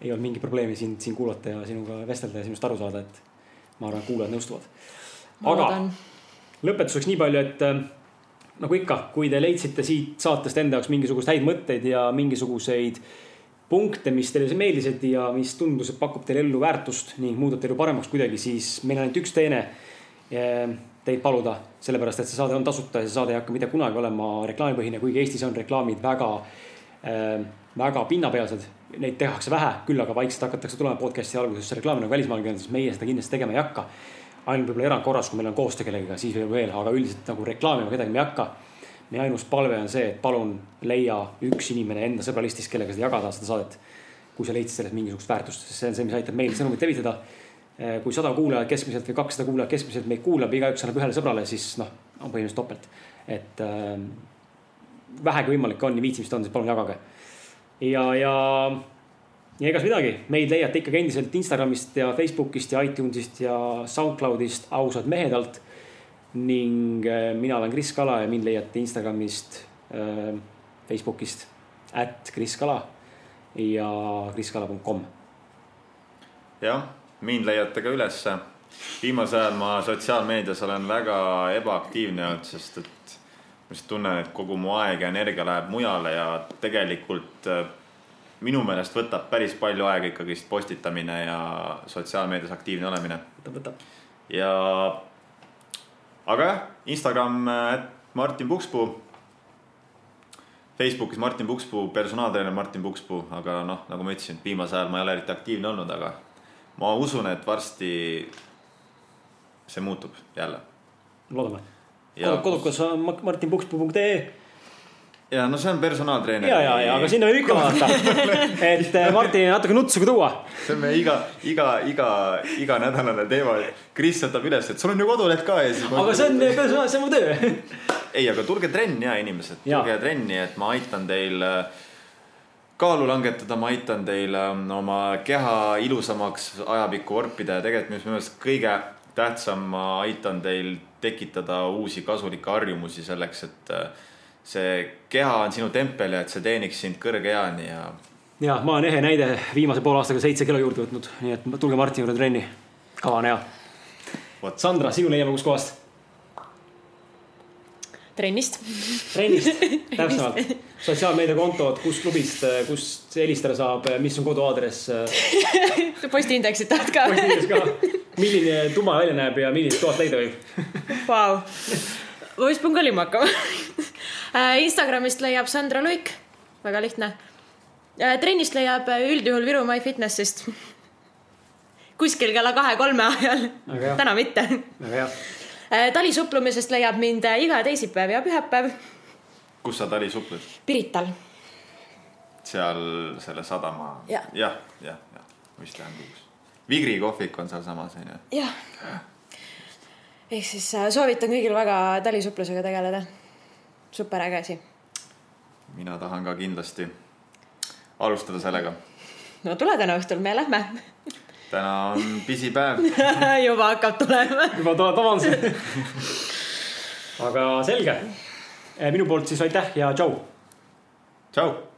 ei olnud mingit probleemi sind siin kuulata ja sinuga vestelda ja sinust aru saada, et ma arvan, kuulajad nõustuvad. aga lõpetuseks nii palju, et äh, nagu ikka, kui te leidsite siit saatest enda jaoks mingisuguseid häid mõtteid ja mingisuguseid punkte, mis teile meeldisid ja mis tundus, et pakub teile ellu väärtust ning muudab teie elu paremaks kuidagi, siis meil on ainult üks teene eh, teid paluda, sellepärast et see saade on tasuta ja see saade ei hakka mitte kunagi olema reklaamipõhine, kuigi Eestis on reklaamid väga äh,, väga pinnapealsed. Neid tehakse vähe, küll aga vaikselt hakatakse tulema podcast'i algusesse reklaami nagu välismaalgi on, siis meie seda kindlasti tegema ei hakka. ainult võib-olla erandkorras, kui meil on koostöö kellegagi, siis võib veel, aga üldiselt nagu reklaamima kedagi me ei hakka. Meie ainus palve on see, et palun leia üks inimene enda sõbralistist, kellega seda jagada, seda saadet. kui sa leidsid sellest mingisugust väärtust, sest see on see, mis aitab meil sõnumit levitada. kui sada kuulajat keskmiselt või kakssada kuulajat keskmiselt meid kuulab, igaüks annab ühele sõbrale, siis noh, on põhimõtteliselt topelt. et äh, vähegi võimalik on ja viitsimist on, siis palun jagage. ja, ja, ja egas midagi, meid leiate ikkagi endiselt Instagramist ja Facebookist ja iTunesist ja SoundCloudist ausad mehed alt. Ning äh, mina olen Kris Kala ja mind leiate Instagramist äh,, Facebookist, at Kris Kala ja kriskala.com. jah, mind leiate ka ülesse. viimasel ajal ma sotsiaalmeedias olen väga ebaaktiivne olnud, sest et ma lihtsalt tunnen, et kogu mu aeg ja energia läheb mujale ja tegelikult äh, minu meelest võtab päris palju aega ikkagist postitamine ja sotsiaalmeedias aktiivne olemine. võtab, võtab. ja, aga jah, Instagram, Martin Pukspuu. Facebookis Martin Pukspuu, personaaltreener Martin Pukspuu, aga noh, nagu ma ütlesin, viimasel ajal ma ei ole eriti aktiivne olnud, aga ma usun, et varsti see muutub jälle. loodame. kodukas on martinpukspuu.ee ja no see on personaaltreener. ja, ja, ja aga sinna võib ikka vaadata. et eh, Martinile natuke nutsu ka tuua. see on meie iga, iga, iga, iganädalane teema. Kris võtab üles, et sul on ju koduleht ka ja siis. aga see on personaal, see on mu töö. ei, aga tulge trenni ja inimesed, tulge trenni, et ma aitan teil äh, kaalu langetada, ma aitan teil ähm, oma keha ilusamaks ajapikku vorpida ja tegelikult minu meelest kõige tähtsam, ma aitan teil tekitada uusi kasulikke harjumusi selleks, et äh, see keha on sinu tempel ja et see teeniks sind kõrge eani ja. ja ma olen ehe näide viimase poole aastaga seitse kilo juurde võtnud, nii et tulge Martini juurde trenni. kava on hea. Sandra, sinu leiame kuskohast? trennist. trennist, täpsemalt. sotsiaalmeediakontod, kust klubist, kust helistada saab, mis on koduaadress postiindeksit tahad ka? postiindeks ka. milline tuba välja näeb ja millist toast leida võib? Vau, ma vist pean ka lima hakkama Instagramist leiab Sandra Luik, väga lihtne. Äh, trennist leiab äh, üldjuhul Viru My Fitnessist. kuskil kella kahe-kolme ajal, täna mitte. talisupplemisest leiab mind iga teisipäev ja pühapäev. kus sa tali supled? Pirital. seal selle sadama ja., jah, jah, jah, vist lähen kuhugi. Vigri kohvik on sealsamas onju. jah. ehk siis soovitan kõigil väga talisupplusega tegeleda super äge asi. mina tahan ka kindlasti alustada sellega. no tule täna õhtul, me lähme. täna on pisipäev juba hakkab tulema. juba tuleb avaldus aga selge. minu poolt siis aitäh ja tšau. tšau